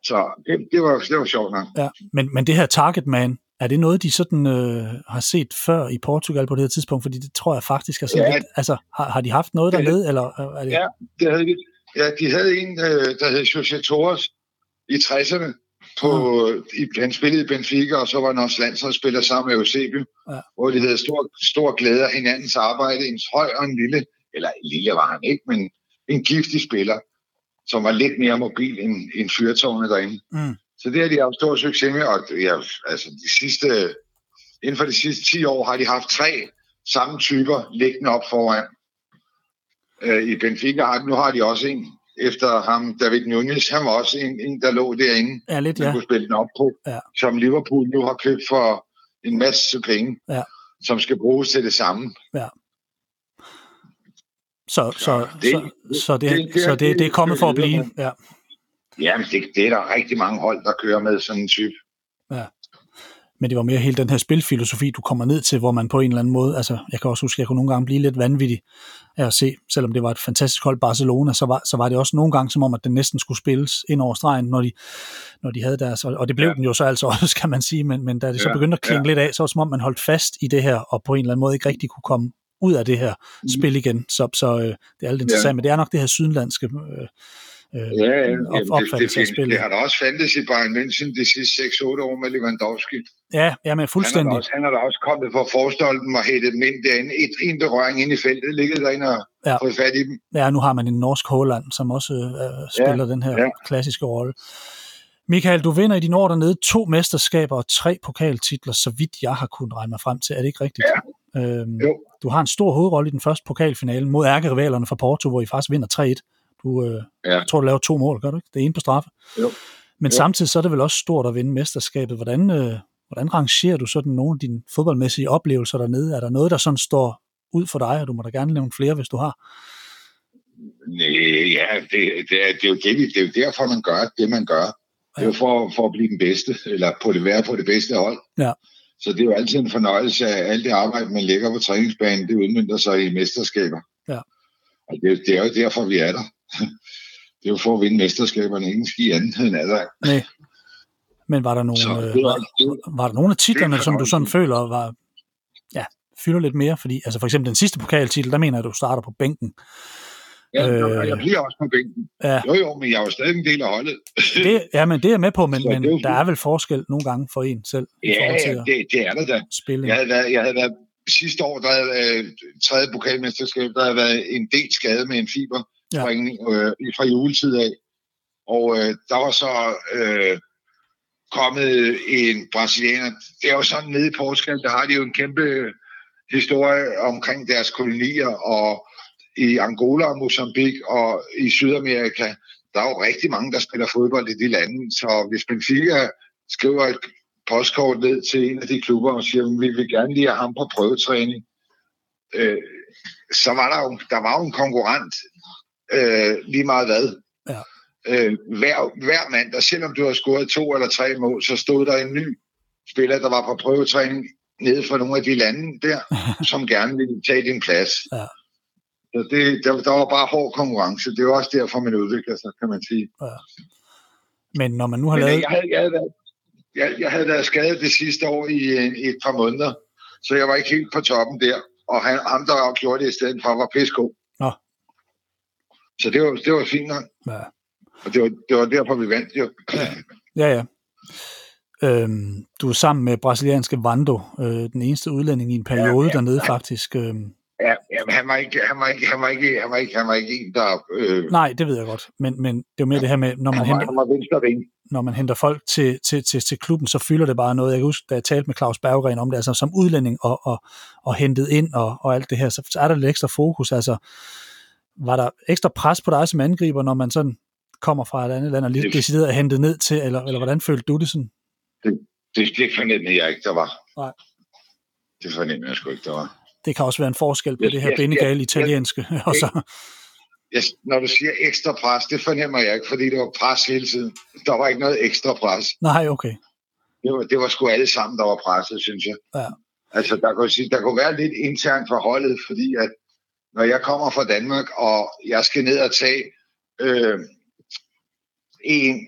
Så det, det, var, det var sjovt nok. Ja. Men, men det her target man, er det noget, de sådan øh, har set før i Portugal på det her tidspunkt? Fordi det tror jeg faktisk er sådan Ja. lidt, altså har, har de haft noget Det- dernede, eller øh, er det? Ja, det havde de. Ja, de havde en, øh, der hed José Torres i 60'erne. På, i, han spillede i Benfica, og så var han også landsholdsspiller sammen med Eusebio, ja. hvor de havde stor, stor glæde af hinandens arbejde. En høj og en lille, eller lille var han ikke, men en giftig spiller, som var lidt mere mobil end, end fyrtårnet derinde. Mm. Så det har de haft stor succes med, og ja, altså de sidste, inden for de sidste 10 år har de haft tre samme typer liggende op foran. Øh, I Benfica har, nu har de også en, efter ham, David Nunez, han var også en, en der lå derinde, Ja, lidt, ja. kunne spille den op på, Ja. som Liverpool nu har købt for en masse penge, Ja. som skal bruges til det samme. Så, så, det- så, så, det, det- det- så det, det er kommet for at blive. Ja. Jamen, det, det er der rigtig mange hold, der kører med sådan en type. Men det var mere hele den her spilfilosofi, du kommer ned til, hvor man på en eller anden måde, altså jeg kan også huske, jeg kunne nogle gange blive lidt vanvittig af at se, selvom det var et fantastisk hold Barcelona, så var, så var det også nogle gange som om, at den næsten skulle spilles ind over stregen, når de, når de havde deres, og det blev ja. Ja. den jo så altså også, kan man sige, men, men da det så Ja, begyndte at klinge ja. lidt af, så var det som om, man holdt fast i det her, og på en eller anden måde ikke rigtig kunne komme ud af det her Mhm. spil igen. Så, så øh, det er alt interessant, men det er nok det her sydlandske øh, øh, Ja, ja. op- opfattelse af spillet. det, har der også fandtes i Bayern München de sidste 6-8 år med Lewandowski. Ja, ja, men Han er, fuldstændig. også, han er der også kommet for forstolpen og hættet dem ind derinde. Et, en berøring ind i feltet, ligget derinde og Ja. ja. fået fat i dem. Ja, nu har man en norsk Håland, som også øh, spiller ja, den her ja. ja. klassiske rolle. Michael, du vinder i dine år dernede to mesterskaber og tre pokaltitler, så vidt jeg har kunnet regne mig frem til. Er det ikke rigtigt? Ja. Øhm, Jo. Du har en stor hovedrolle i den første pokalfinale mod ærkerivalerne fra Porto, hvor I faktisk vinder 3-1. Du øh, Ja. jeg tror, du laver to mål, gør du ikke? Det ene på straffe. Jo. Men Jo. samtidig så er det vel også stort at vinde mesterskabet. Hvordan, øh, hvordan rangerer du sådan nogle af dine fodboldmæssige oplevelser dernede? Er der noget, der sådan står ud for dig, og du må da gerne nævne flere, hvis du har? Nej, ja, det, det, er, det, er jo det, det er jo derfor, man gør det, man gør. Det er jo for, for at blive den bedste, eller på det være på det bedste hold. Ja. Så det er jo altid en fornøjelse af alt det arbejde, man lægger på træningsbanen, det udmyndter sig i mesterskaber. Ja. Og det, det er jo derfor, vi er der. Det er jo for at vinde mesterskaberne, ingen ski andet end der. Nej. Men var der nogle, Så øh, det var, var, var der nogle af titlerne, er som du sådan føler var, ja, fylder lidt mere? Fordi, altså for eksempel den sidste pokaltitel, der mener jeg, at du starter på bænken. Ja, øh, øh, jeg bliver også på bænken. Ja, Jo, jo, men jeg er jo stadig en del af holdet. det, ja men det er jeg med på, men, men der er vel forskel nogle gange for en selv Ja, ja det, det er der da. spille. Jeg havde været, jeg havde været sidste år, der havde været tredje pokalmesterskab, der havde været en del skade med en fiberspringning øh, fra juletid af. Og øh, der var så øh, kommet en brasilianer. Det er jo sådan nede i Portugal, der har de jo en kæmpe historie omkring deres kolonier, og i Angola og Mozambique og i Sydamerika, der er jo rigtig mange, der spiller fodbold i de lande. Så hvis Benfica skriver et postkort ned til en af de klubber og siger, at vi vil gerne lige have ham på prøvetræning, øh, så var der jo, der var jo en konkurrent øh, lige meget hvad. Ja. Øh, hver, hver mand, der selvom du har scoret to eller tre mål, så stod der en ny spiller, der var på prøvetræning nede fra nogle af de lande der, som gerne ville tage din plads. Ja. Så det, der, der var bare hård konkurrence. Det er også derfor, man udvikler sig, kan man sige. Men når man nu har Men lavet... øh, jeg havde, jeg, havde været, jeg, jeg havde været skadet det sidste år i, øh, i et par måneder, så jeg var ikke helt på toppen der. Og han, ham, der gjorde det i stedet for, var pissegod. Nå. Så det var, det var fint nok. Ja. Og det var, det var derfor, vi vandt jo. Ja, ja. Øhm, du er sammen med brasilianske Vando, øh, den eneste udlænding i en periode ja, ja, dernede faktisk. Øhm, Ja, jamen, han var ikke, han var ikke, han var ikke, han var ikke, han var ikke en, der... Øh, nej, det ved jeg godt, men, men det er jo mere det her med, når man, han, var, henter, han var når man henter folk til, til, til, til klubben, så fylder det bare noget. Jeg kan huske, da jeg talte med Claus Berggren om det, altså som udlænding og, og, og hentet ind og, og alt det her, så, så er der lidt ekstra fokus. Altså, var der ekstra pres på dig som angriber, når man sådan kommer fra et andet land og lidt decideret er hentet ned til, eller, eller hvordan følte du det sådan? Det, det fornemmede jeg ikke, der var. Nej. Det fornemmede jeg sgu ikke, der var. Det kan også være en forskel på Ja, det her bindegale italienske. og så, jeg, når du siger ekstra pres, det fornemmer jeg ikke, fordi det var pres hele tiden. Der var ikke noget ekstra pres. Nej, okay. Det var, det var sgu alle sammen, der var presset, synes jeg. Ja. Altså, der kunne, sige, der kunne være lidt internt for holdet, fordi at når jeg kommer fra Danmark, og jeg skal ned og tage øh, en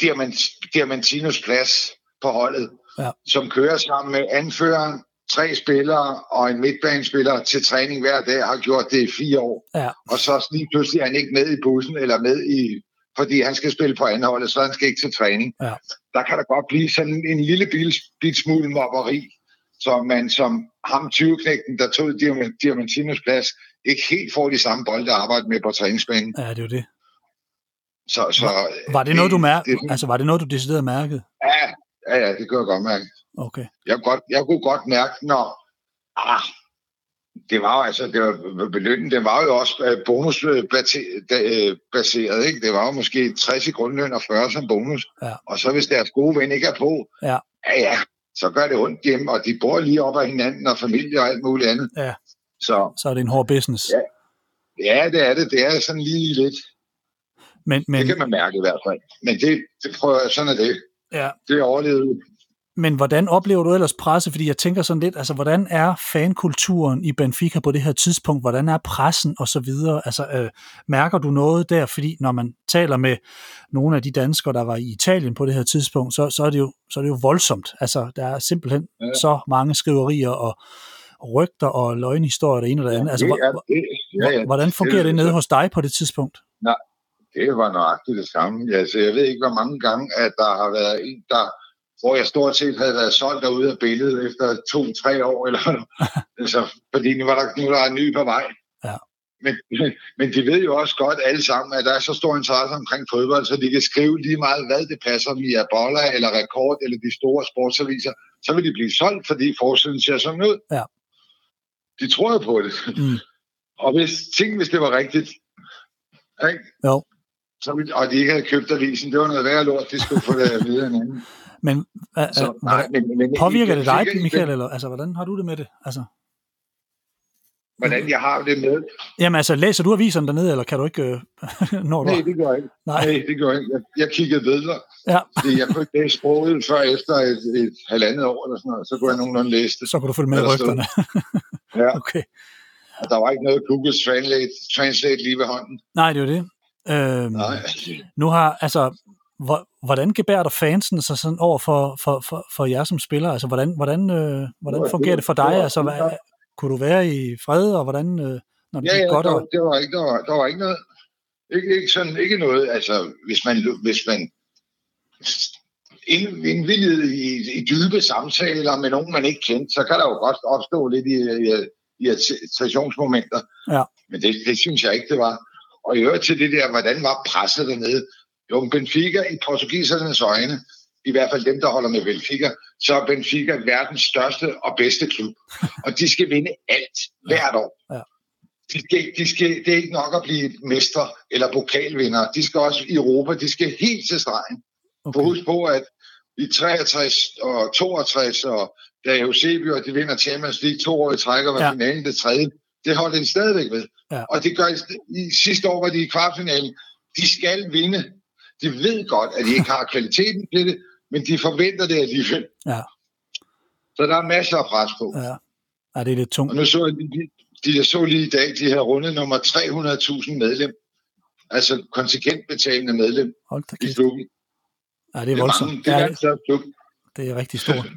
Diamant, Diamantinos plads på holdet, Ja. som kører sammen med anføreren, tre spillere og en midtbanespiller til træning hver dag, har gjort det i fire år. Ja. Og så lige pludselig er han ikke med i bussen, eller med i, fordi han skal spille på anholdet, så han skal ikke til træning. Ja. Der kan der godt blive sådan en lille bil, bil smule mobberi, så man som ham 20-knægten, der tog Diam- Diamantinos plads, ikke helt får de samme bolde at arbejde med på træningsbanen. Ja, det er jo det. Så, så, Var det noget, du mær- det, det, altså, var det noget, du decideret mærkede? ja, ja, ja, det kan jeg godt mærke. Okay. Jeg, kunne godt, jeg kunne godt mærke, når... Ah, det var jo altså, det var, belønningen, det var jo også øh, bonusbaseret, ikke? Det var jo måske 60 i grundløn og 40 som bonus. Ja. Og så hvis deres gode ven ikke er på, Ja. ja, ja, så gør det ondt hjemme, og de bor lige op ad hinanden, og familie og alt muligt andet. Ja. Så Så er det en hård business. Ja. ja, det er det. Det er sådan lige lidt. Men, men, Det kan man mærke i hvert fald. Men det, det prøver sådan er det. ja, Det overlevede. Men hvordan oplever du ellers presse? Fordi jeg tænker sådan lidt, altså hvordan er fankulturen i Benfica på det her tidspunkt? Hvordan er pressen og så videre? Altså øh, mærker du noget der? Fordi når man taler med nogle af de danskere, der var i Italien på det her tidspunkt, så, så, er, det jo, så er det jo voldsomt. Altså der er simpelthen ja. Ja. så mange skriverier og rygter og løgnhistorier, det ene og det andet. Altså, det er, det, ja, ja, hvordan fungerer det det- nede hos dig på det tidspunkt? Det var nøjagtigt det samme. Altså, jeg ved ikke, hvor mange gange, at der har været en, der, hvor jeg stort set havde været solgt derude af billedet efter to-tre år, eller altså, fordi nu var der, nu var der en ny på vej. Ja. Men, men de ved jo også godt alle sammen, at der er så stor interesse omkring fodbold, så de kan skrive lige meget, hvad det passer med Bolla eller Rekord eller de store sportsaviser. Så vil de blive solgt, fordi forsiden ser sådan ud. Ja. De tror på det. Mm. Og hvis, tænk, hvis det var rigtigt. Ikke? Jo. Så, og de ikke havde købt avisen, det var noget værre lort, de skulle få det at vide af en anden. Men øh, Så, øh, nej, men, men, påvirker det dig, Michael? Eller, altså, hvordan har du det med det? Altså, Hvordan jeg har det med? jamen altså, læser du aviserne dernede, eller kan du ikke, øh, når du... Nej, det gør jeg ikke. Nej. Nej, det gør jeg ikke. Jeg, jeg kiggede videre, Ja, fordi jeg kunne ikke læse sproget før efter et, et halvandet år eller sådan noget. Så kunne jeg nogenlunde læse det. så kan du følge med i rygterne. Ja. Okay. Og der var ikke noget Google Translate, Translate lige ved hånden. Nej, det er jo det. Øhm, Nej. nu har, altså, hvordan gebærer fansen sig sådan over for, for, for, for jer som spiller? Altså, hvordan, hvordan, øh, hvordan fungerer det det for dig? det var- Altså, hvad, kunne du være i fred, og hvordan, øh, når det Ja, ja, godt? der, Og, det var ikke, der var, der var ikke noget. Ikke, ikke, sådan, ikke noget, altså, hvis man, hvis man ind- indvilligede i, i dybe samtaler med nogen, man ikke kendte, så kan der jo godt opstå lidt i, i, i irritationsmomenter. Ja. Men det, det synes jeg ikke, det var. Og i øvrigt til det der, hvordan var presset dernede? Jo, men Benfica i portugisernes øjne, i hvert fald dem, der holder med Benfica, så er Benfica verdens største og bedste klub. Og de skal vinde alt hvert år. Ja. De skal, de skal, det er ikke nok at blive mestre eller pokalvinder. De skal også i Europa, de skal helt til stregen. Okay. okay. Husk på, at i 63 og 62, og da Eusebio, de vinder Champions League to år i træk, og var Ja. finalen det tredje, det holder de stadigvæk ved. Ja. Og det gør i sidste år var de i kvartfinalen. De skal vinde. De ved godt, at de ikke har kvaliteten til det, men de forventer det alligevel. Ja. Så der er masser af pres på. Ja. ja, det er lidt tungt. Og nu så jeg lige, de, de så lige i dag, de her runde nummer 300.000 medlem. Altså kontingentbetalende medlem Hold da i klubben. Ja, det er voldsomt. mange. Det er Ja, verdens største klub. Det er rigtig stort.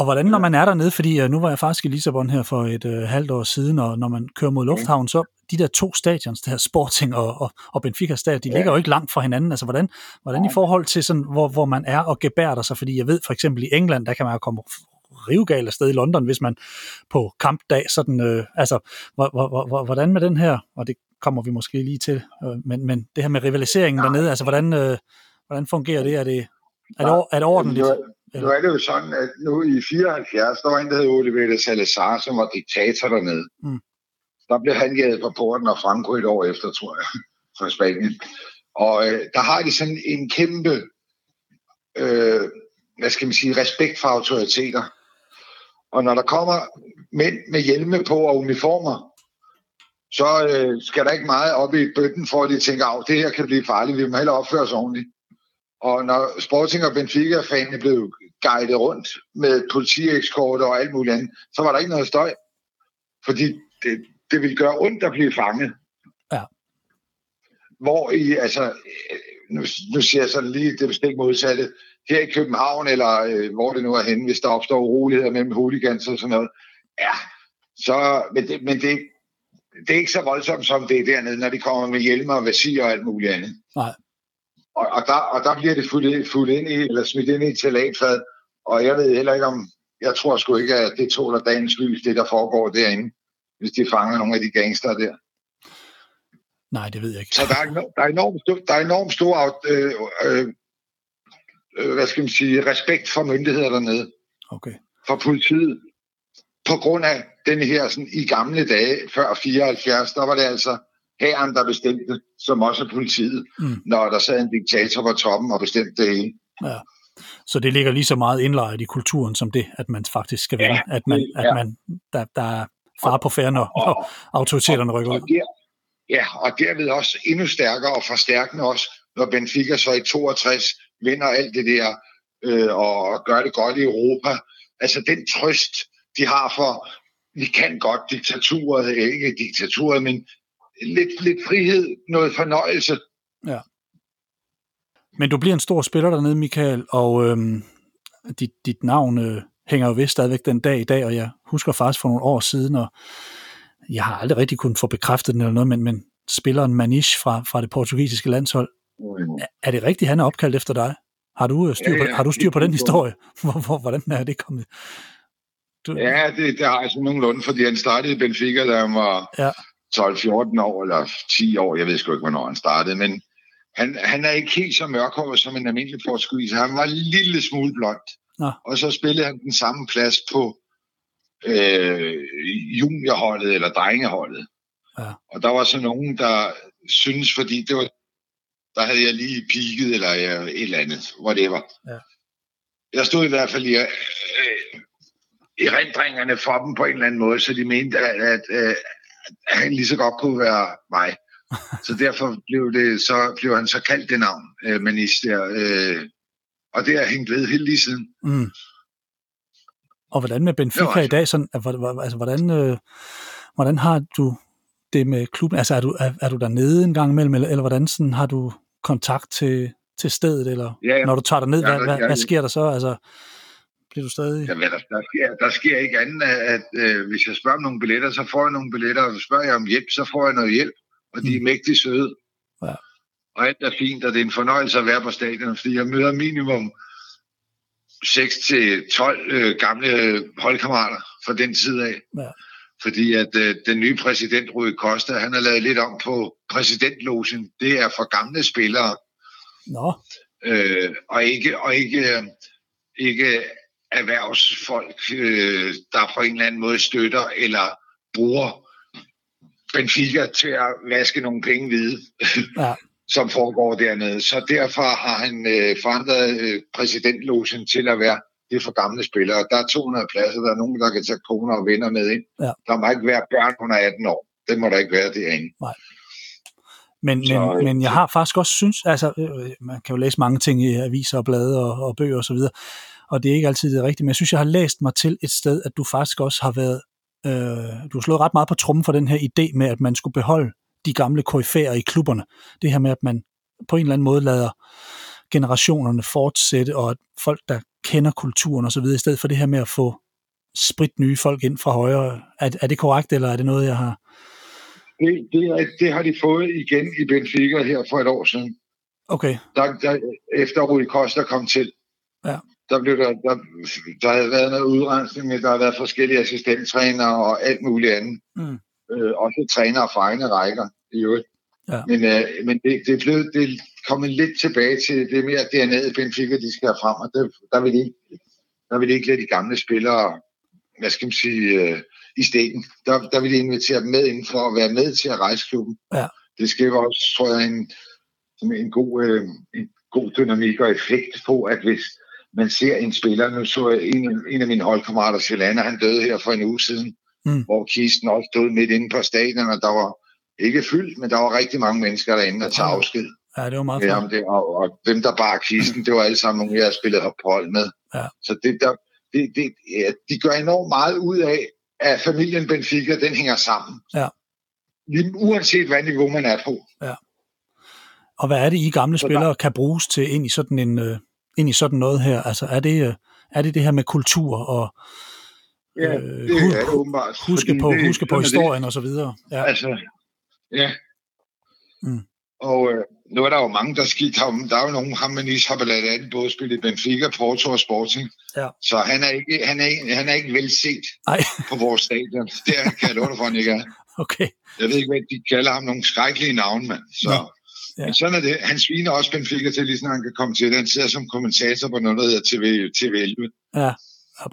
Og hvordan, når man er dernede, fordi uh, nu var jeg faktisk i Lissabon her for et uh, halvt år siden, og når man kører mod lufthavnen, så de der to stadions, det her Sporting og, og, og Benfica stadion, de ja. Ligger jo ikke langt fra hinanden. Altså, hvordan, hvordan i forhold til, sådan, hvor, hvor man er og gebærder sig? Fordi jeg ved for eksempel i England, der kan man jo komme rivgal afsted i London, hvis man på kampdag sådan, øh, altså, hvor, hvor, hvor, hvordan med den her, og det kommer vi måske lige til, øh, men, men det her med rivaliseringen dernede, altså, hvordan, øh, hvordan fungerer det? Er det, er det, er det ordentligt? Nu, nu er det jo sådan, at nu i 74, der var en, der hed Oliver de Salazar, som var diktator dernede. Mm. Der blev han jaget på porten og Franco et år efter, tror jeg, fra Spanien. Og øh, der har de sådan en kæmpe, øh, hvad skal man sige, respekt for autoriteter. Og når der kommer mænd med hjelme på og uniformer, så øh, skal der ikke meget op i bøtten, for at de tænker, at det her kan blive farligt, vi må hellere opføre os ordentligt. Og når Sporting og Benfica-fanene blev guidet rundt med politiekskorter og alt muligt andet, så var der ikke noget støj. Fordi det, det ville gøre ondt at blive fanget. Ja. Hvor i, altså, nu, nu siger jeg sådan lige det bestemt modsatte, her i København, eller øh, hvor det nu er henne, hvis der opstår uroligheder mellem hooligans og sådan noget, ja, så, men det, men det, det er ikke så voldsomt, som det er dernede, når de kommer med hjelmer og vasir og alt muligt andet. Nej. Og, og, der, og der bliver det fuldt, fuldt ind i, eller smidt ind i et salatfad, og jeg ved heller ikke om, jeg tror sgu ikke, at det tåler dagens lys, det der foregår derinde, hvis de fanger nogle af de gangster der. Nej, det ved jeg ikke. Så der er, der er enormt der er enormt stor øh, øh, øh, hvad skal man sige, respekt for myndigheder dernede. Okay. For politiet. På grund af den her, sådan, i gamle dage, før 74, der var det altså herren, der bestemte, som også er politiet, Mm. når der sad en diktator på toppen og bestemte det hele. Ja. Så det ligger lige så meget indlejret i kulturen som det, at man faktisk skal vinde. Ja, at man, at ja. man der, der er far på færre, når, når autoriteterne rykker og, ud. og der, ja, og derved også endnu stærkere og forstærkende også, når Benfica så i 62 vinder alt det der øh, og gør det godt i Europa. Altså den trøst, de har for, vi kan godt diktaturet, ikke diktaturet, men lidt, lidt frihed, noget fornøjelse. Men du bliver en stor spiller dernede, Michael, og øhm, dit, dit navn øh, hænger jo ved stadigvæk den dag i dag, og jeg husker faktisk for nogle år siden, og jeg har aldrig rigtig kunnet få bekræftet den eller noget, men, men spilleren Manish fra, fra det portugisiske landshold, er- er det rigtigt, han er opkaldt efter dig? Har du øh, styr på, Ja, ja, har du styr på den historie? Hvor, hvor, hvordan er det kommet? Du, Ja, det, det har jeg sådan nogenlunde, fordi han startede i Benfica, da han var Ja. 12-14 år, eller 10 år, jeg ved sgu ikke, hvornår han startede, men han, han er ikke helt så mørkhåret som en almindelig portugis. Han var en lille smule blond. Nå. Og så spillede han den samme plads på øh, juniorholdet eller drengeholdet. Ja. Og der var så nogen, der synes, fordi det var, der havde jeg lige peaked, eller jeg, et eller andet, whatever. Ja. Jeg stod i hvert fald i, øh, i rendringerne for dem på en eller anden måde, så de mente, at, at, at han lige så godt kunne være mig. Så derfor blev, det, så blev han så kaldt det navn, øh, Manis der. Øh, og det har hængt ved helt lige siden. Mm. Og hvordan med Benfica altså- i dag? Sådan, altså, hvordan, øh, hvordan har du det med klubben? Altså, er du, er, er du dernede en gang imellem, eller, eller hvordan sådan, har du kontakt til, til stedet? Eller Ja, ja. når du tager dig ned, Ja, hvad, hvad, ja, hvad ja. sker der så? Altså, bliver du stadig... Ja, hvad der, der, sker, der sker ikke andet, at, at øh, hvis jeg spørger om nogle billetter, så får jeg nogle billetter, og spørger jeg om hjælp, så får jeg noget hjælp, og de er Mm. mægtig søde. Ja. Og alt er fint, og det er en fornøjelse at være på stadion, fordi jeg møder minimum 6-12 øh, gamle holdkammerater fra den tid af. Ja. Fordi at øh, den nye præsident, Rui Costa, han har lavet lidt om på præsidentlogen. Det er for gamle spillere, Nå, øh, og ikke, og ikke, øh, ikke erhvervsfolk, øh, der på en eller anden måde støtter eller bruger Benfica til at vaske nogle penge hvide, Ja. som foregår dernede. Så derfor har han øh, forandret øh, præsidentlogen til at være det er for gamle spillere. Der er 200 pladser, der er nogen, der kan tage koner og venner med ind. Ja. Der må ikke være børn under 18 år. Det må der ikke være derinde. men, Så, men, øh, men jeg har faktisk også synes, altså, øh, man kan jo læse mange ting i aviser og blade og, og bøger og så videre, og det er ikke altid det rigtige, men jeg synes, jeg har læst mig til et sted, at du faktisk også har været, øh, du har slået ret meget på trummen for den her idé med, at man skulle beholde de gamle koryfærer i klubberne. Det her med, at man på en eller anden måde lader generationerne fortsætte, og at folk, der kender kulturen og så videre, i stedet for det her med at få sprit nye folk ind fra højre. Er, er det korrekt, eller er det noget, jeg har... Det, det, er, det har de fået igen i Benfica her for et år siden. Okay, Der, der, efter Rui Costa kom til, Ja. Der, blev der, der, der havde været noget udrensning, men der har været forskellige assistenttrænere og alt muligt andet. Mm. Øh, også trænere fra egne rækker i øvrigt. Ja. Men, øh, men det, det, er blevet, det kommet lidt tilbage til det mere i Benfica, de skal have frem, og det, der, vil de, ikke- der vil de ikke lade de gamle spillere, hvad skal man sige, øh, i stikken. Der, der vil de invitere dem med ind for at være med til at rejse klubben. Ja. Det skaber også, tror jeg, en, en, god, øh, en god dynamik og effekt på, at hvis man ser en spiller, nu så jeg en, en af mine holdkammerater, Sjelana, han døde her for en uge siden, Mm. hvor kisten også stod midt inde på stadion, og der var ikke fyldt, men der var rigtig mange mennesker derinde, der tager afsked. Ja, det var meget ja, det, og, og, dem, der bar kisten, det var alle sammen nogle, jeg har spillet på hold med. Ja. Så det, der, det, det, ja, de gør enormt meget ud af, at familien Benfica, den hænger sammen. Ja. Lige, uanset hvad niveau man er på. Ja. Og hvad er det, I gamle spillere kan bruges til ind i sådan, en, uh, ind i sådan noget her? Altså er det, uh, er det det her med kultur og ja, det uh, er det åbenbart. Huske på, det, huske på historien det. og så videre? Ja. Altså, ja. Mm. Og øh, nu er der jo mange, der skidt ham. Der er jo nogen, ham Manis har blandt andet både spillet Benfica, Porto og Sporting. Ja. Så han er ikke, han er, han er ikke velset Nej. på vores stadion. Det kan jeg love for, han ikke er. Okay. Jeg ved ikke, hvad de kalder ham nogle skrækkelige navne, mand. Så, ja. Ja. Men sådan er det. Han sviner også Benfica til, lige snart han kan komme til. Han sidder som kommentator på noget, der hedder TV, TV11. Ja,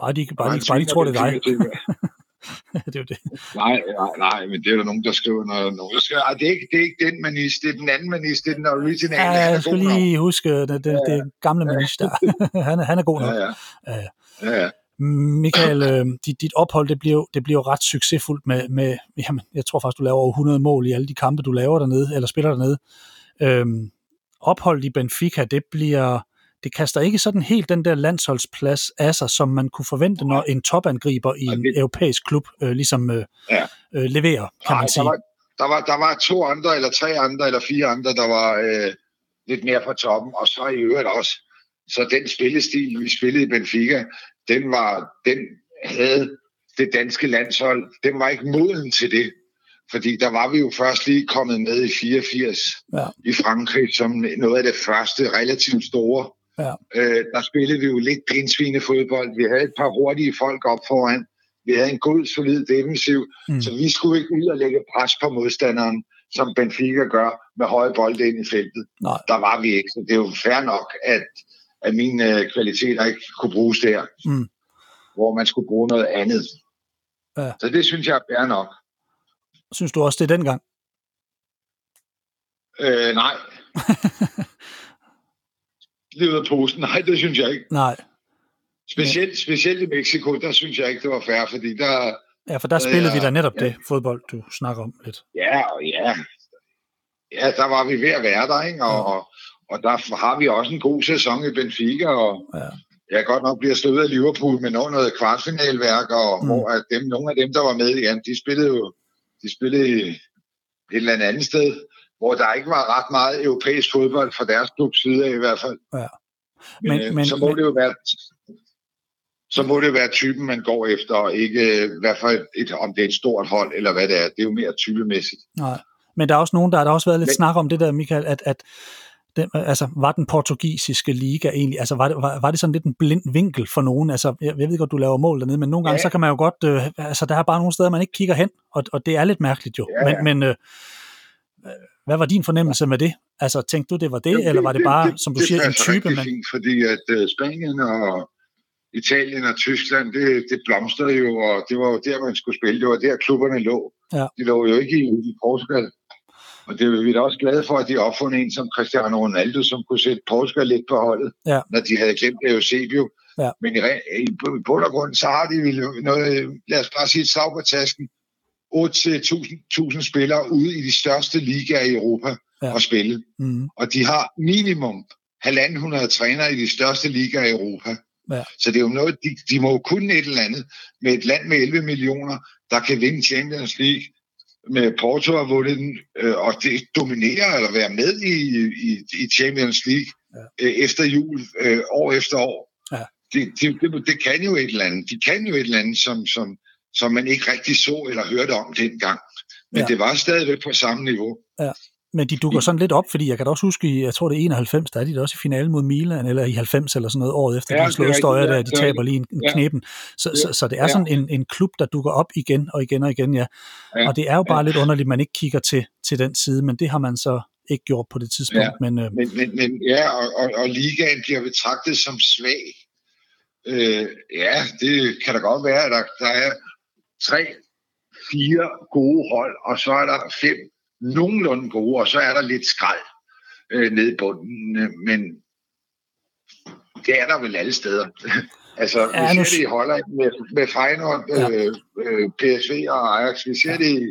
bare de, bare de, bare de tror, det er dig. det er jo det. Nej, nej, nej, men det er der nogen, der skriver noget. Nogen, der skriver, det, er ikke, det er ikke den manis, det er den anden manis, det er den originale. Ja, jeg skal lige nok. huske det, det, det, det gamle manis der. han, han er god nok. Ja, ja. ja, ja. Michael, øh, dit, dit ophold, det bliver, det bliver ret succesfuldt med, med jamen, jeg tror faktisk, du laver over 100 mål i alle de kampe, du laver dernede, eller spiller dernede. Øhm, opholdet i Benfica, det bliver, det kaster ikke sådan helt den der landsholdsplads af sig, som man kunne forvente, når en topangriber i en det... europæisk klub øh, ligesom øh, ja. øh, leverer, kan Nej, man sige. Der var, der, var, der var to andre, eller tre andre, eller fire andre, der var øh, lidt mere på toppen, og så i øvrigt også. Så den spillestil, vi spillede i Benfica, den var, den havde det danske landshold, den var ikke moden til det. Fordi der var vi jo først lige kommet med i 84 ja. i Frankrig, som noget af det første relativt store Ja. Øh, der spillede vi jo lidt fodbold. Vi havde et par hurtige folk op foran. Vi havde en god, solid defensiv, mm. så vi skulle ikke ud og lægge pres på modstanderen, som Benfica gør med høje bolde ind i feltet. Nej. Der var vi ikke, så det er jo fair nok, at, at mine øh, kvaliteter ikke kunne bruges der, mm. hvor man skulle bruge noget andet. Ja. Så det synes jeg er fair nok. Synes du også det dengang? Øh, nej. lige ud af posen. Nej, det synes jeg ikke. Nej. Specielt, ja. specielt i Mexico, der synes jeg ikke, det var fair, fordi der... Ja, for der spillede ja, vi da netop ja. det fodbold, du snakker om lidt. Ja, og ja. Ja, der var vi ved at være der, ikke? Og, ja. og, og der har vi også en god sæson i Benfica, og ja. jeg godt nok bliver stødt af Liverpool med noget kvartfinalværk, og mm. hvor at dem, nogle af dem, der var med, igen, de spillede jo de spillede et eller andet sted hvor der ikke var ret meget europæisk fodbold fra deres klub side af i hvert fald. Ja. Men, men, øh, men, så må men, det jo være så må det være typen, man går efter, og ikke øh, i hvert fald et, om det er et stort hold, eller hvad det er. Det er jo mere typemæssigt. Nej. Men der er også nogen, der, der har også været lidt men, snak om det der, Michael, at, at den, altså, var den portugisiske liga egentlig, altså var det, var, var det sådan lidt en blind vinkel for nogen? Altså, jeg, jeg ved godt, du laver mål dernede, men nogle gange, ja. så kan man jo godt, øh, altså der er bare nogle steder, man ikke kigger hen, og, og det er lidt mærkeligt jo. Ja, ja. Men, men øh, hvad var din fornemmelse med det? Altså, tænkte du, det var det, det eller var det bare, det, som du det, siger, det en type? Det fint, fordi at uh, Spanien og Italien og Tyskland, det, det blomstrede jo, og det var jo der, man skulle spille. Det var der, klubberne lå. Ja. De lå jo ikke i, i Portugal. Og det er vi da også glade for, at de opfundet en som Cristiano Ronaldo, som kunne sætte Portugal lidt på holdet, ja. når de havde glemt Eusebio. Ja. Men i, i, i bund og grund, så har de noget, lad os bare sige et slag på tasken, 8-1000 spillere ude i de største ligaer i Europa ja. og spille. Mm. Og de har minimum 1.500 trænere i de største ligaer i Europa. Ja. Så det er jo noget, de, de må jo kunne et eller andet med et land med 11 millioner, der kan vinde Champions League med Porto har vundet den, øh, og det dominerer eller være med i, i, i Champions League ja. øh, efter jul, øh, år efter år. Ja. Det, det, det, det kan jo et eller andet. De kan jo et eller andet, som, som, som man ikke rigtig så eller hørte om dengang. Men ja. det var stadigvæk på samme niveau. Ja. Men de dukker sådan lidt op, fordi jeg kan da også huske, jeg tror det er 91, der er de også i finalen mod Milan, eller i 90 eller sådan noget, året efter, ja, de slået støjer der, de taber lige en, en ja. knepen. Så, ja. så, så det er sådan en, en klub, der dukker op igen og igen og igen, ja. ja. Og det er jo bare ja. lidt underligt, at man ikke kigger til, til den side, men det har man så ikke gjort på det tidspunkt. Ja. Men, øh, men, men, men ja, og, og, og ligaen bliver betragtet som svag. Øh, ja, det kan da godt være, at der, der er tre, fire gode hold, og så er der fem nogenlunde gode, og så er der lidt skrald øh, nede i bunden. Men det er der vel alle steder. altså, ja, vi ser det i Holland med, med Feyenoord, ja. øh, øh, PSV og Ajax. Vi ser ja. det i,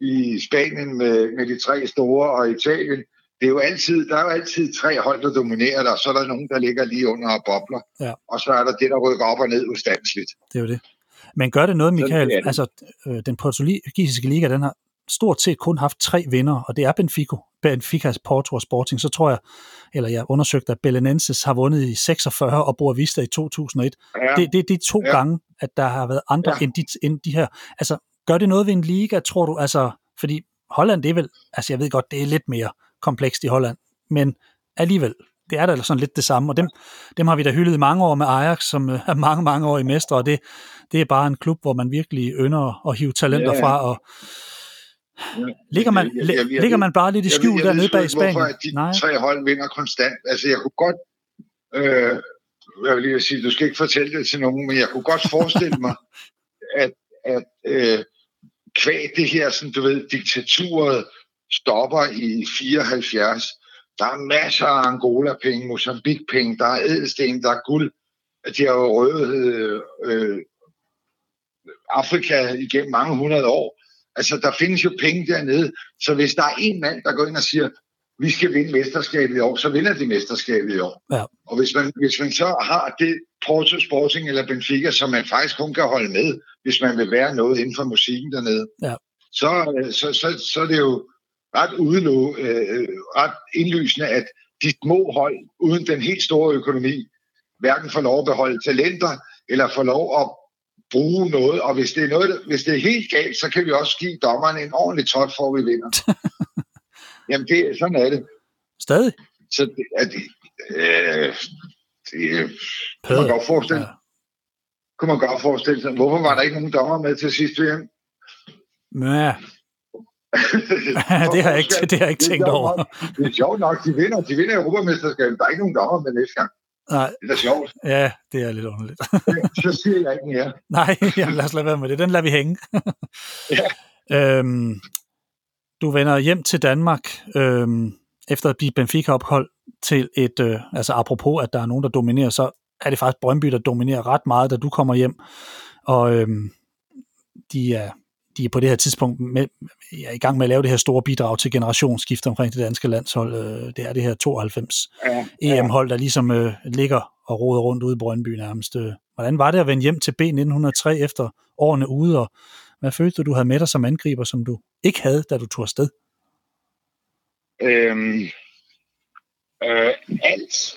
i Spanien med, med de tre store, og Italien. Det er jo altid, der er jo altid tre hold, der dominerer der, så er der nogen, der ligger lige under og bobler. Ja. Og så er der det, der rykker op og ned ustandsligt. Det er jo det. Men gør det noget, Michael? er det. Altså, øh, den portugisiske liga, den har stort set kun haft tre vinder, og det er Benfica, Benfica, Porto og Sporting. Så tror jeg, eller jeg undersøgte, at Belenenses har vundet i 46 og Boa Vista i 2001. Ja. Det, det er de to Ja. gange, at der har været andre Ja. end, de, end de her. Altså, gør det noget ved en liga, tror du? Altså, fordi Holland, det er vel, altså jeg ved godt, det er lidt mere komplekst i Holland, men alligevel, det er da sådan lidt det samme, og dem, dem har vi da hyldet i mange år med Ajax, som øh, er mange, mange år i mestre, og det, det er bare en klub, hvor man virkelig ynder at hive talenter ja. fra, og ligger man, Jeg- jeg- jeg- jeg- ligger man bare lidt i Jeg skjul jeg ved dernede bag hvorfor Spanien? at de Nej, tre hold vinder konstant. Altså, jeg kunne godt... Øh, jeg vil lige sige, du skal ikke fortælle det til nogen, men jeg kunne godt forestille mig, at, at øh, kvæg det her, sådan, du ved, diktaturet stopper i 74. Der er masser af Angola-penge, Mozambique-penge, der er ædelsten, der er guld. De har jo røvet øh, øh, Afrika igennem mange hundrede år. Altså, der findes jo penge dernede. Så hvis der er en mand, der går ind og siger, vi skal vinde mesterskabet i år, så vinder de mesterskabet i år. Ja. Og hvis man, hvis man så har det Porto Sporting eller Benfica, som man faktisk kun kan holde med, hvis man vil være noget inden for musikken dernede, Ja. så, så, så, så er det jo ret, udelå, øh, ret indlysende, at de små hold, uden den helt store økonomi, hverken får lov at beholde talenter, eller får lov at bruge noget. Og hvis det er, noget, hvis det er helt galt, så kan vi også give dommeren en ordentlig tot, for at vi vinder. Jamen, det, sådan er det. stadig. Så det, er det, øh, det kunne man godt forestille, Ja. kunne man godt forestille sig. Hvorfor var der ikke nogen dommer med til sidst VM? Ja, det har jeg ikke, det har jeg ikke tænkt over. Det er sjovt nok, de vinder, de vinder Europamesterskabet. Der er ikke nogen dommer med næste gang. Nej, Det er da sjovt. ja, det er lidt underligt. Så siger jeg ikke mere. Nej, jamen, lad os lade være med det. Den lader vi hænge. Ja. øhm, du vender hjem til Danmark øhm, efter at blive Benfica-ophold til et, øh, altså apropos, at der er nogen, der dominerer, så er det faktisk Brøndby, der dominerer ret meget, da du kommer hjem. Og øhm, de, er, de er på det her tidspunkt med, er i gang med at lave det her store bidrag til generationsskift omkring det danske landshold. Øh, det er det her 92 Ja, EM-hold, der ligesom øh, ligger og roder rundt ude i Brøndby nærmest. Øh, Hvordan var det at vende hjem til B1903 efter årene ude, og hvad følte du, du havde med dig som angriber, som du ikke havde, da du tog afsted? Øhm, øh, alt.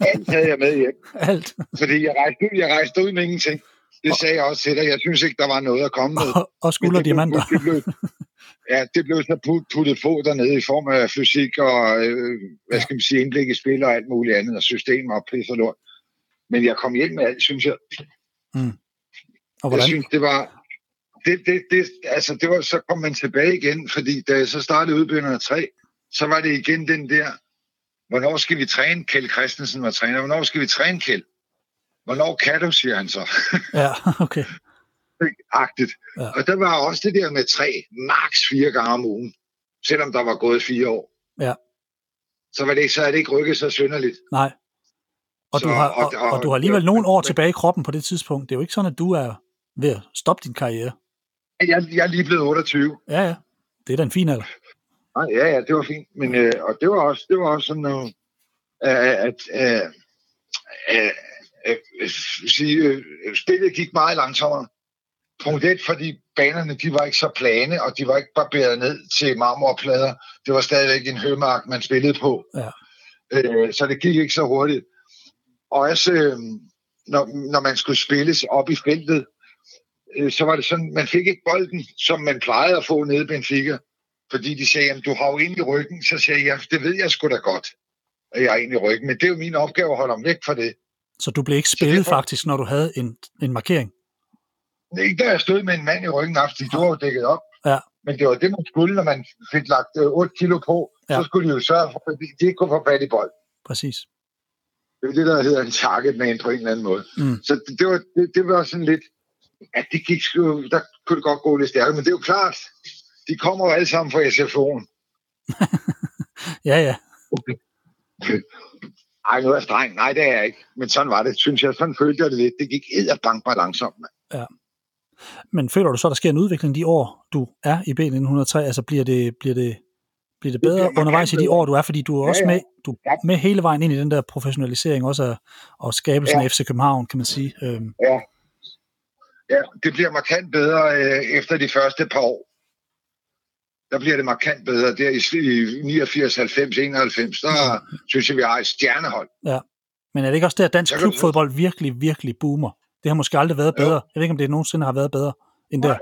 alt havde jeg med hjem. Alt. Fordi jeg rejste, ud, jeg rejste ud med ingenting. Det sagde jeg også til dig. Jeg synes ikke, der var noget at komme med. Og, og skulder diamanter. Det blev, ja, det blev så put, puttet på dernede i form af fysik og, øh, hvad skal man sige, indblik i spil og alt muligt andet, og systemer og pis og lort. Men jeg kom hjem med alt, synes jeg. Og Jeg hvordan? synes, det var... Det, det, det, altså, det var, så kom man tilbage igen, fordi da jeg så startede udbygningen af 3, så var det igen den der, hvornår skal vi træne? Kjeld Christensen var træner. Hvornår skal vi træne, Kjeld? Hvornår kan du, siger han så. Ja, okay. Agtigt. Ja. Og der var også det der med tre, maks fire gange om ugen, selvom der var gået fire år. Ja. Så, var det, ikke- så er det ikke rykket så synderligt. Nej. Og, Så- du har, og- og, og- og du har alligevel nogle år tilbage i kroppen på det tidspunkt. Det er jo ikke sådan, at du er ved at stoppe din karriere. Jeg, jeg er lige blevet 28. Ja, ja. Det er da en fin alder. Nej, ja, ja, det var fint. Men, øh, og det var også, det var også sådan noget, øh, at øh, øh, sige, øh, spillet gik meget langsommere. Punkt et, fordi banerne de var ikke så plane, og de var ikke barberet ned til marmorplader. Det var stadigvæk en hømark, man spillede på. Ja. Øh, så det gik ikke så hurtigt. Og også, øh, når, når man skulle spilles op i feltet, øh, så var det sådan, man fik ikke bolden, som man plejede at få nede i Benfica. Fordi de sagde, at du har jo egentlig ryggen. Så sagde jeg, det ved jeg sgu da godt, at jeg har egentlig ryggen. Men det er jo min opgave at holde ham væk fra det. Så du blev ikke spillet derfor- faktisk, når du havde en, en markering. Ikke da jeg stod med en mand i ryggen, fordi du var jo dækket op. Ja. Men det var det, man skulle, når man fik lagt øh, 8 kilo på. Ja. Så skulle de jo sørge for, at de ikke kunne få fat i bold. Præcis. Det er det, der hedder en target man på en eller anden måde. Mm. Så det, det, var, det, det var sådan lidt, at det gik sgu, der kunne det godt gå lidt stærkere. Men det er jo klart, de kommer jo alle sammen fra SFO'en. Ja, ja. Ej, nu er jeg streng. Nej, det er jeg ikke. Men sådan var det, synes jeg. Sådan følte jeg det lidt. Det gik edderbank mig langsomt. mand. Men føler du så, der sker en udvikling de år, du er i B1903? Altså bliver det, bliver det, bliver det bedre det undervejs i de år, du er? Fordi du er også ja, ja. med, du er med hele vejen ind i den der professionalisering også af, og skabelsen ja. af FC København, kan man sige. Øhm. Ja. ja, det bliver markant bedre øh, efter de første par år. Der bliver det markant bedre. Der i 89, 90, 91, der synes jeg, vi har et stjernehold. Ja. Men er det ikke også der, at dansk klubfodbold virkelig, virkelig boomer? Det har måske aldrig været bedre. Jeg ved ikke, om det nogensinde har været bedre end der.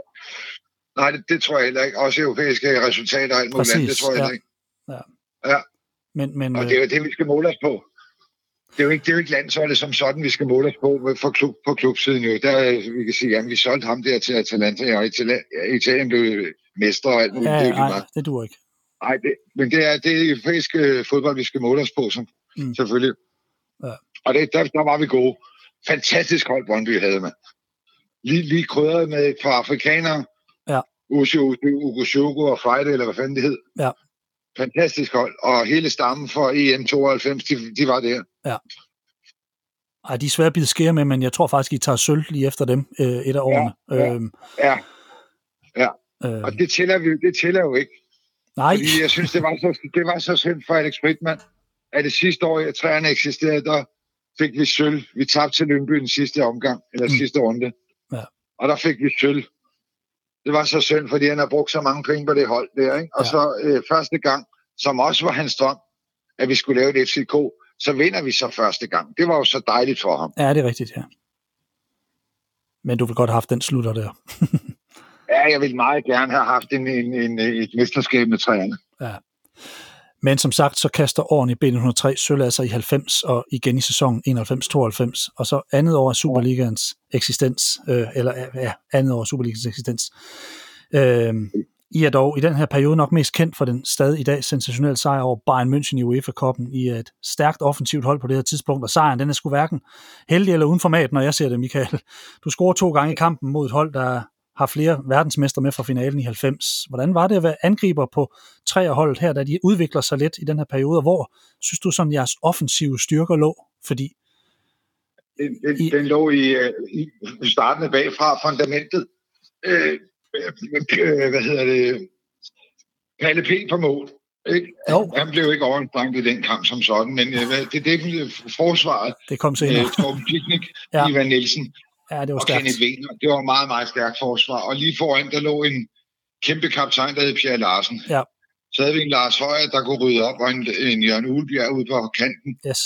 Nej, det, det tror jeg heller ikke. Også europæiske resultater og alt muligt andet, det tror jeg ja. ikke. Ja. ja. Men, men, og det er jo det, vi skal måle os på. Det er jo ikke, det er jo ikke landsholdet som sådan, vi skal måle os på for klub, på klubsiden jo. Der, vi kan sige, at vi solgte ham der til Atalanta, og Italien blev mestre og alt muligt. Ja, det, nej, det duer ikke. Nej, det, men det er det europæiske fodbold, vi skal måle os på, som, mm. selvfølgelig. Ja. Og det, der, der var vi gode. Fantastisk hold, Brøndby havde man. Lige, lige krydret med et par afrikanere. Ja. Ugo, Ugo Shogo og Friday, eller hvad fanden det hed. Ja. Fantastisk hold. Og hele stammen for EM92, de, de var der. Ja. Ej, de er svære at bide skære med, men jeg tror faktisk, I tager sølv lige efter dem øh, et af årene. Ja, ja, øhm, ja. ja. Øh, og det tæller, vi, det tæller jo ikke. Nej. Fordi jeg synes, det var så, det var så synd for Alex Brittmann, at det sidste år, at træerne eksisterede, der fik vi sølv. Vi tabte til Lønby den sidste omgang, eller mm. sidste runde. Ja. Og der fik vi sølv. Det var så synd, fordi han har brugt så mange penge på det hold der. Ikke? Og ja. så øh, første gang, som også var hans drøm, at vi skulle lave et FCK, så vinder vi så første gang. Det var jo så dejligt for ham. Ja, det er rigtigt, ja. Men du vil godt have haft den slutter der. ja, jeg ville meget gerne have haft en, en, en, et mesterskab med træerne. Ja. Men som sagt, så kaster årene i B103 sølv altså i 90 og igen i sæsonen 91-92, og så andet år af Superligans eksistens, øh, eller ja, andet år af Superligans eksistens. Øh, I er dog i den her periode nok mest kendt for den stadig i dag sensationelle sejr over Bayern München i UEFA-koppen. I et stærkt offensivt hold på det her tidspunkt, og sejren den er sgu hverken heldig eller uden format, når jeg ser det, Michael. Du scorer to gange i kampen mod et hold, der har flere verdensmester med fra finalen i 90. Hvordan var det at være angriber på holdet her, da de udvikler sig lidt i den her periode, hvor synes du sådan jeres offensive styrker lå? Fordi den, i, den lå i, øh, i starten bagfra fundamentet. Øh, øh, hvad hedder det? Palle P. på mål. Ikke? Jo. Han blev ikke overanstrengt i den kamp som sådan, men øh, det, det forsvaret. Det kom senere. Øh, Torben Piknik, ja. Ivan Nielsen, Ja, det var og stærkt. Kenneth Wiener. Det var meget, meget stærkt forsvar. Og lige foran, der lå en kæmpe kaptajn, der hed Pierre Larsen. Ja. Så havde vi en Lars Højer, der kunne rydde op, og en, en Jørgen Ulebjerg ude på kanten. Yes.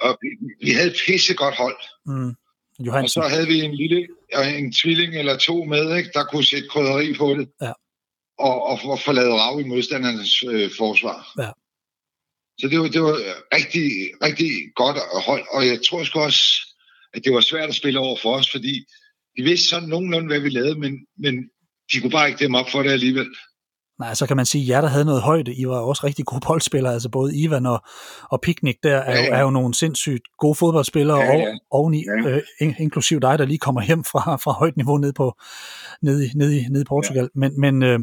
Og vi, vi havde et pissegodt hold. Mm. Johansen. Og så havde vi en lille en tvilling eller to med, ikke, der kunne sætte krydderi på det. Ja. Og, og, og forlade rav i modstandernes øh, forsvar. Ja. Så det var, det var rigtig, rigtig godt hold, og jeg tror sgu også, at det var svært at spille over for os, fordi de vidste sådan nogenlunde, hvad vi lavede, men, men de kunne bare ikke dem op for det alligevel. Nej, så kan man sige, at jer, der havde noget højde, I var også rigtig gode boldspillere, altså både Ivan og, og Picnic der er, ja, ja. Jo, er jo nogle sindssygt gode fodboldspillere, ja, ja. og oveni, ja. øh, inklusiv dig, der lige kommer hjem fra, fra højt niveau ned, på, ned, i, ned, i, ned i Portugal. Ja. Men, men øh,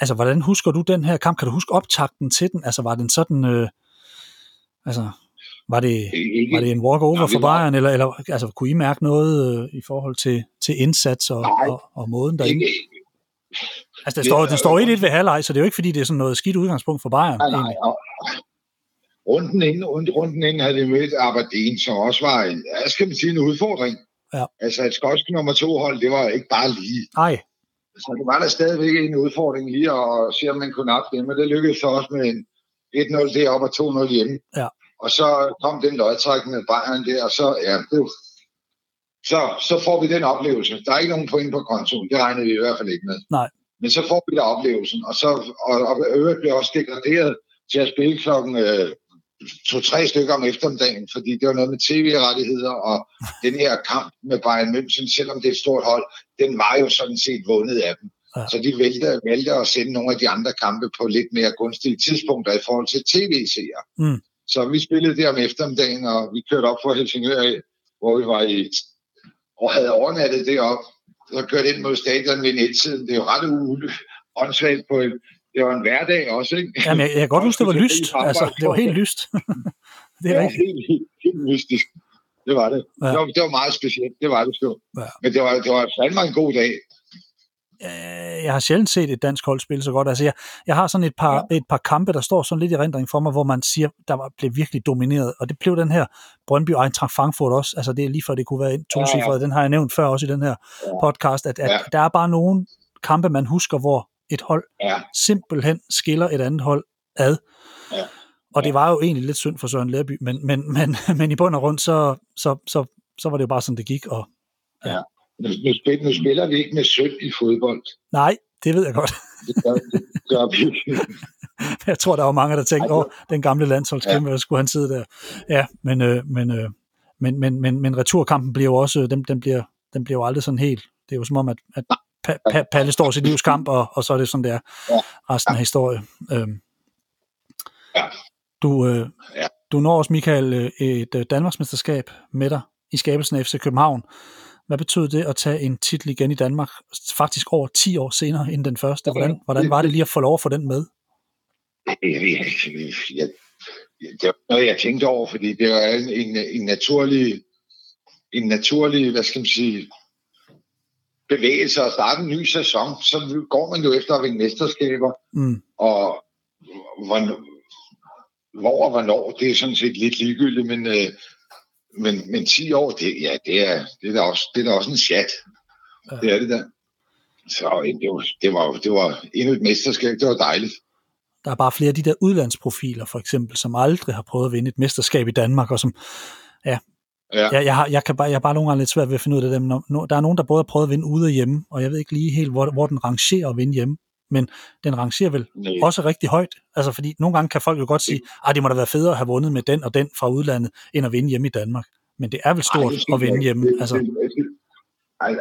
altså, hvordan husker du den her kamp? Kan du huske optakten til den? Altså, var den sådan... Øh, altså, var det, ikke, var det en walk-over for Bayern, eller, eller altså, kunne I mærke noget øh, i forhold til, til indsats og, nej, og, og måden derinde? Ikke, altså, det står, det står i lidt ved halvleg, så det er jo ikke, fordi det er sådan noget skidt udgangspunkt for Bayern. Nej, nej, og, runden inden, runden inden havde vi mødt Aberdeen, som også var en, jeg skal man sige, en udfordring. Ja. Altså et skotsk nummer to hold, det var ikke bare lige. Nej. Så det var der stadigvæk en udfordring lige at se, om man kunne nappe det, men det lykkedes så også med en 1-0 deroppe og 2-0 hjemme. Ja. Og så kom den løgtrækning med Bayern der, og så, ja, det, så, så får vi den oplevelse. Der er ikke nogen point på kontoen, det regner vi i hvert fald ikke med. Nej. Men så får vi da oplevelsen, og så og, og øvrigt bliver også degraderet til at spille klokken øh, to-tre stykker om eftermiddagen, fordi det var noget med tv-rettigheder, og den her kamp med Bayern München, selvom det er et stort hold, den var jo sådan set vundet af dem. Ja. Så de valgte, valgte at sende nogle af de andre kampe på lidt mere gunstige tidspunkter i forhold til tv-seere. Mm. Så vi spillede der om eftermiddagen, og vi kørte op fra Helsingør, hvor vi var i, og havde overnattet deroppe. Så kørte ind mod stadion ved nettiden. Det er jo ret uåndssvagt på en, det var en hverdag også, ikke? Jamen, jeg, jeg kan godt huske, det var lyst. Altså, det var helt lyst. det er ja, helt, helt, helt mystisk. Det var det. Ja. Det, var, det var meget specielt. Det var det sgu. Ja. Men det var, det var fandme en god dag. Øh, jeg har sjældent set et dansk hold spille så godt. Altså, jeg, jeg har sådan et par, ja. et par kampe, der står sådan lidt i rendring for mig, hvor man siger, der var, blev virkelig domineret. Og det blev den her Brøndby Eintracht Frankfurt også. Altså, det er lige før, det kunne være en to ja, ja. Den har jeg nævnt før også i den her ja. podcast, at, at ja. der er bare nogle kampe, man husker, hvor et hold ja. simpelthen skiller et andet hold ad. Ja. Og det var jo egentlig lidt synd for Søren Lærby, men, men, men, men i bund og grund, så, så, så, så var det jo bare sådan, det gik. Og, ja. ja. Nu, nu, spiller, nu spiller vi ikke med synd i fodbold. Nej, det ved jeg godt. Det gør, det gør vi. jeg tror, der var mange, der tænkte, åh, den gamle landsholdskæmpe, ja. skulle han sidde der. Ja, men, øh, men, øh, men, men, men, men returkampen bliver jo også, den, den, bliver, den bliver jo aldrig sådan helt. Det er jo som om, at, at pa, pa, Palle står sit livskamp, og, og så er det sådan der resten af historien. Øhm. Ja. Du, øh, ja. du når også, Michael, øh, et øh, Danmarksmesterskab med dig i skabelsen af FC København. Hvad betød det at tage en titel igen i Danmark, faktisk over 10 år senere end den første? Hvordan, hvordan var det lige at få lov at få den med? Jeg, jeg, jeg, det var noget, jeg tænkte over, fordi det var en, en, en naturlig, en naturlig, hvad skal man sige, bevægelse og starte en ny sæson, så går man jo efter at vinde mesterskaber. Mm. Og hvor, hvor og hvornår, det er sådan set lidt ligegyldigt, men, øh, men, men 10 år, det, ja, det er, det er, da også, det er da også en chat. Ja. Det er det der. Så det var, det, var, det var endnu et mesterskab, det var dejligt. Der er bare flere af de der udlandsprofiler, for eksempel, som aldrig har prøvet at vinde et mesterskab i Danmark, og som, ja, Ja. Jeg, jeg, har, jeg, kan bare, jeg har bare nogle gange lidt svært ved at finde ud af det. Når, der er nogen, der både har prøvet at vinde ude og hjemme, og jeg ved ikke lige helt, hvor, hvor den rangerer at vinde hjemme. Men den rangerer vel Nej. også rigtig højt. Altså, fordi nogle gange kan folk jo godt sige, at det må da være federe at have vundet med den og den fra udlandet, end at vinde hjemme i Danmark. Men det er vel stort Ej, at vinde hjemme. Det, altså. Ej,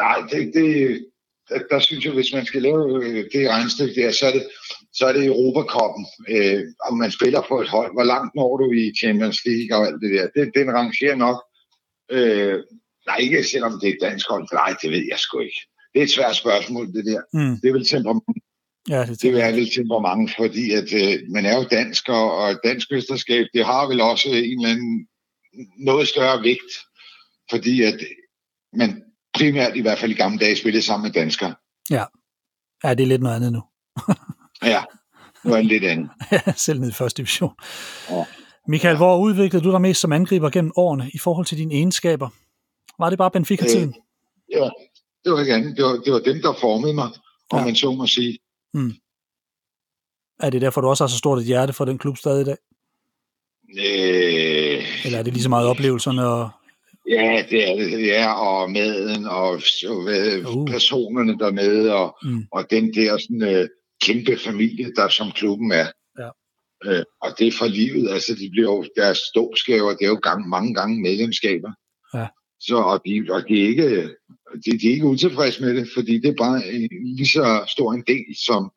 ej, det, det, der, der synes jeg, hvis man skal lave øh, det regnstykke der, så er det, så er det Europakoppen. Øh, om man spiller på et hold, hvor langt når du i Champions League og alt det der. Det, den rangerer nok. Øh, nej, ikke selvom det er et dansk hold. Nej, det ved jeg sgu ikke. Det er et svært spørgsmål, det der. Mm. Det er vel temperament. Ja, det, det er vel temperament, fordi at, øh, man er jo dansk, og, dansk mesterskab, det har vel også en eller anden noget større vægt, fordi at man primært i hvert fald i gamle dage spillede sammen med danskere. Ja, ja det er lidt noget andet nu. ja, nu er det lidt andet. Selv ned i første division. Ja. Michael, hvor udviklede du dig mest som angriber gennem årene i forhold til dine egenskaber? Var det bare Benfica-tiden? Øh, ja, det var ikke andet. Det var, det var dem, der formede mig, om ja. man så må sige. Mm. Er det derfor, du også har så stort et hjerte for den klub stadig i dag? Øh, Eller er det lige så meget oplevelserne og Ja, det er det. Ja, og maden og så, hvad, uh. personerne dernede og, mm. og den der sådan, uh, kæmpe familie, der som klubben er. Ja. Uh, og det er for livet. Altså, de bliver jo, deres ståskaber, det er jo gang, mange gange medlemskaber. Ja. Så, og de, og de, er ikke, de, de er ikke utilfredse med det, fordi det er bare en, lige så stor en del som,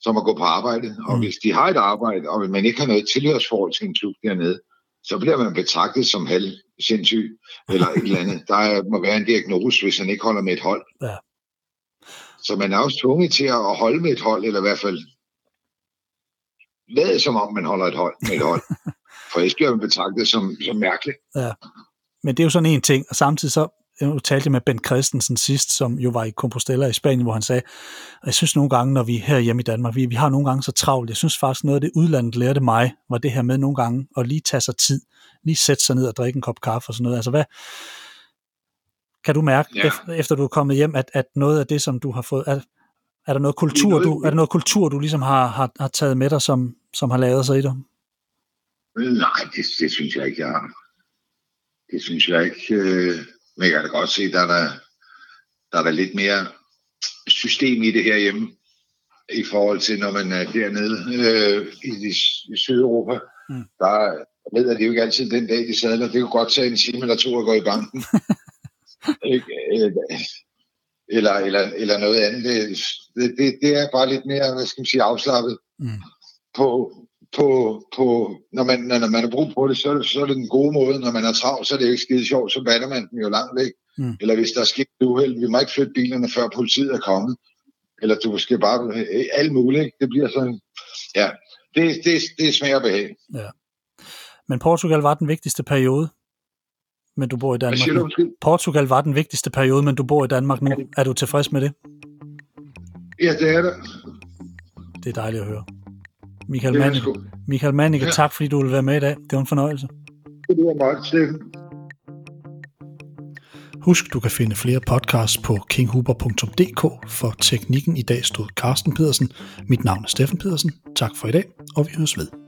som at gå på arbejde. Og mm. hvis de har et arbejde, og man ikke har noget tilhørsforhold til en klub dernede, så bliver man betragtet som halv sindssyg, eller et eller andet. Der må være en diagnose, hvis han ikke holder med et hold. Ja. Så man er også tvunget til at holde med et hold, eller i hvert fald lade som om man holder et hold med et hold. For ellers bliver man betragtet som, som mærkeligt. Ja. Men det er jo sådan en ting, og samtidig så nu talte jeg med Ben Christensen sidst, som jo var i Compostela i Spanien, hvor han sagde, at jeg synes nogle gange, når vi er her hjemme i Danmark, vi, vi har nogle gange så travlt. Jeg synes faktisk, noget af det udlandet lærte mig, var det her med nogle gange at lige tage sig tid, lige sætte sig ned og drikke en kop kaffe og sådan noget. Altså hvad, kan du mærke, ja. efter, efter du er kommet hjem, at, at noget af det, som du har fået, er, er der noget kultur, du, er der noget kultur, du ligesom har, har, har taget med dig, som, som har lavet sig i dig? Nej, det, det synes jeg ikke, jeg har. Det synes jeg ikke. Øh men jeg kan da godt se, der er der, der er der lidt mere system i det her hjemme, i forhold til, når man er dernede øh, i, i, i Sydeuropa. Mm. Der ved at det jo ikke altid den dag, de sadler. Det kunne godt tage en time eller to at gå i banken. eller, eller, eller noget andet. Det, det, det er bare lidt mere, hvad skal man sige, afslappet mm. på, på, på når, man, når man har brug på det, så er det, så er det den gode måde. Når man er travlt, så er det ikke skide sjovt, så bander man den jo langt væk. Mm. Eller hvis der er sket et uheld, vi må ikke flytte bilerne, før politiet er kommet. Eller du skal bare alt muligt. Det bliver sådan, ja, det, det, det er smag og behag. Ja. Men Portugal var den vigtigste periode, men du bor i Danmark nu. Portugal var den vigtigste periode, men du bor i Danmark nu. Er du tilfreds med det? Ja, det er det. Det er dejligt at høre. Michael Mannicke, Michael Mannicke ja. tak fordi du ville være med i dag. Det var en fornøjelse. Det var meget, Steffen. Husk, du kan finde flere podcasts på kinghuber.dk. For teknikken i dag stod Carsten Pedersen. Mit navn er Steffen Pedersen. Tak for i dag, og vi høres ved.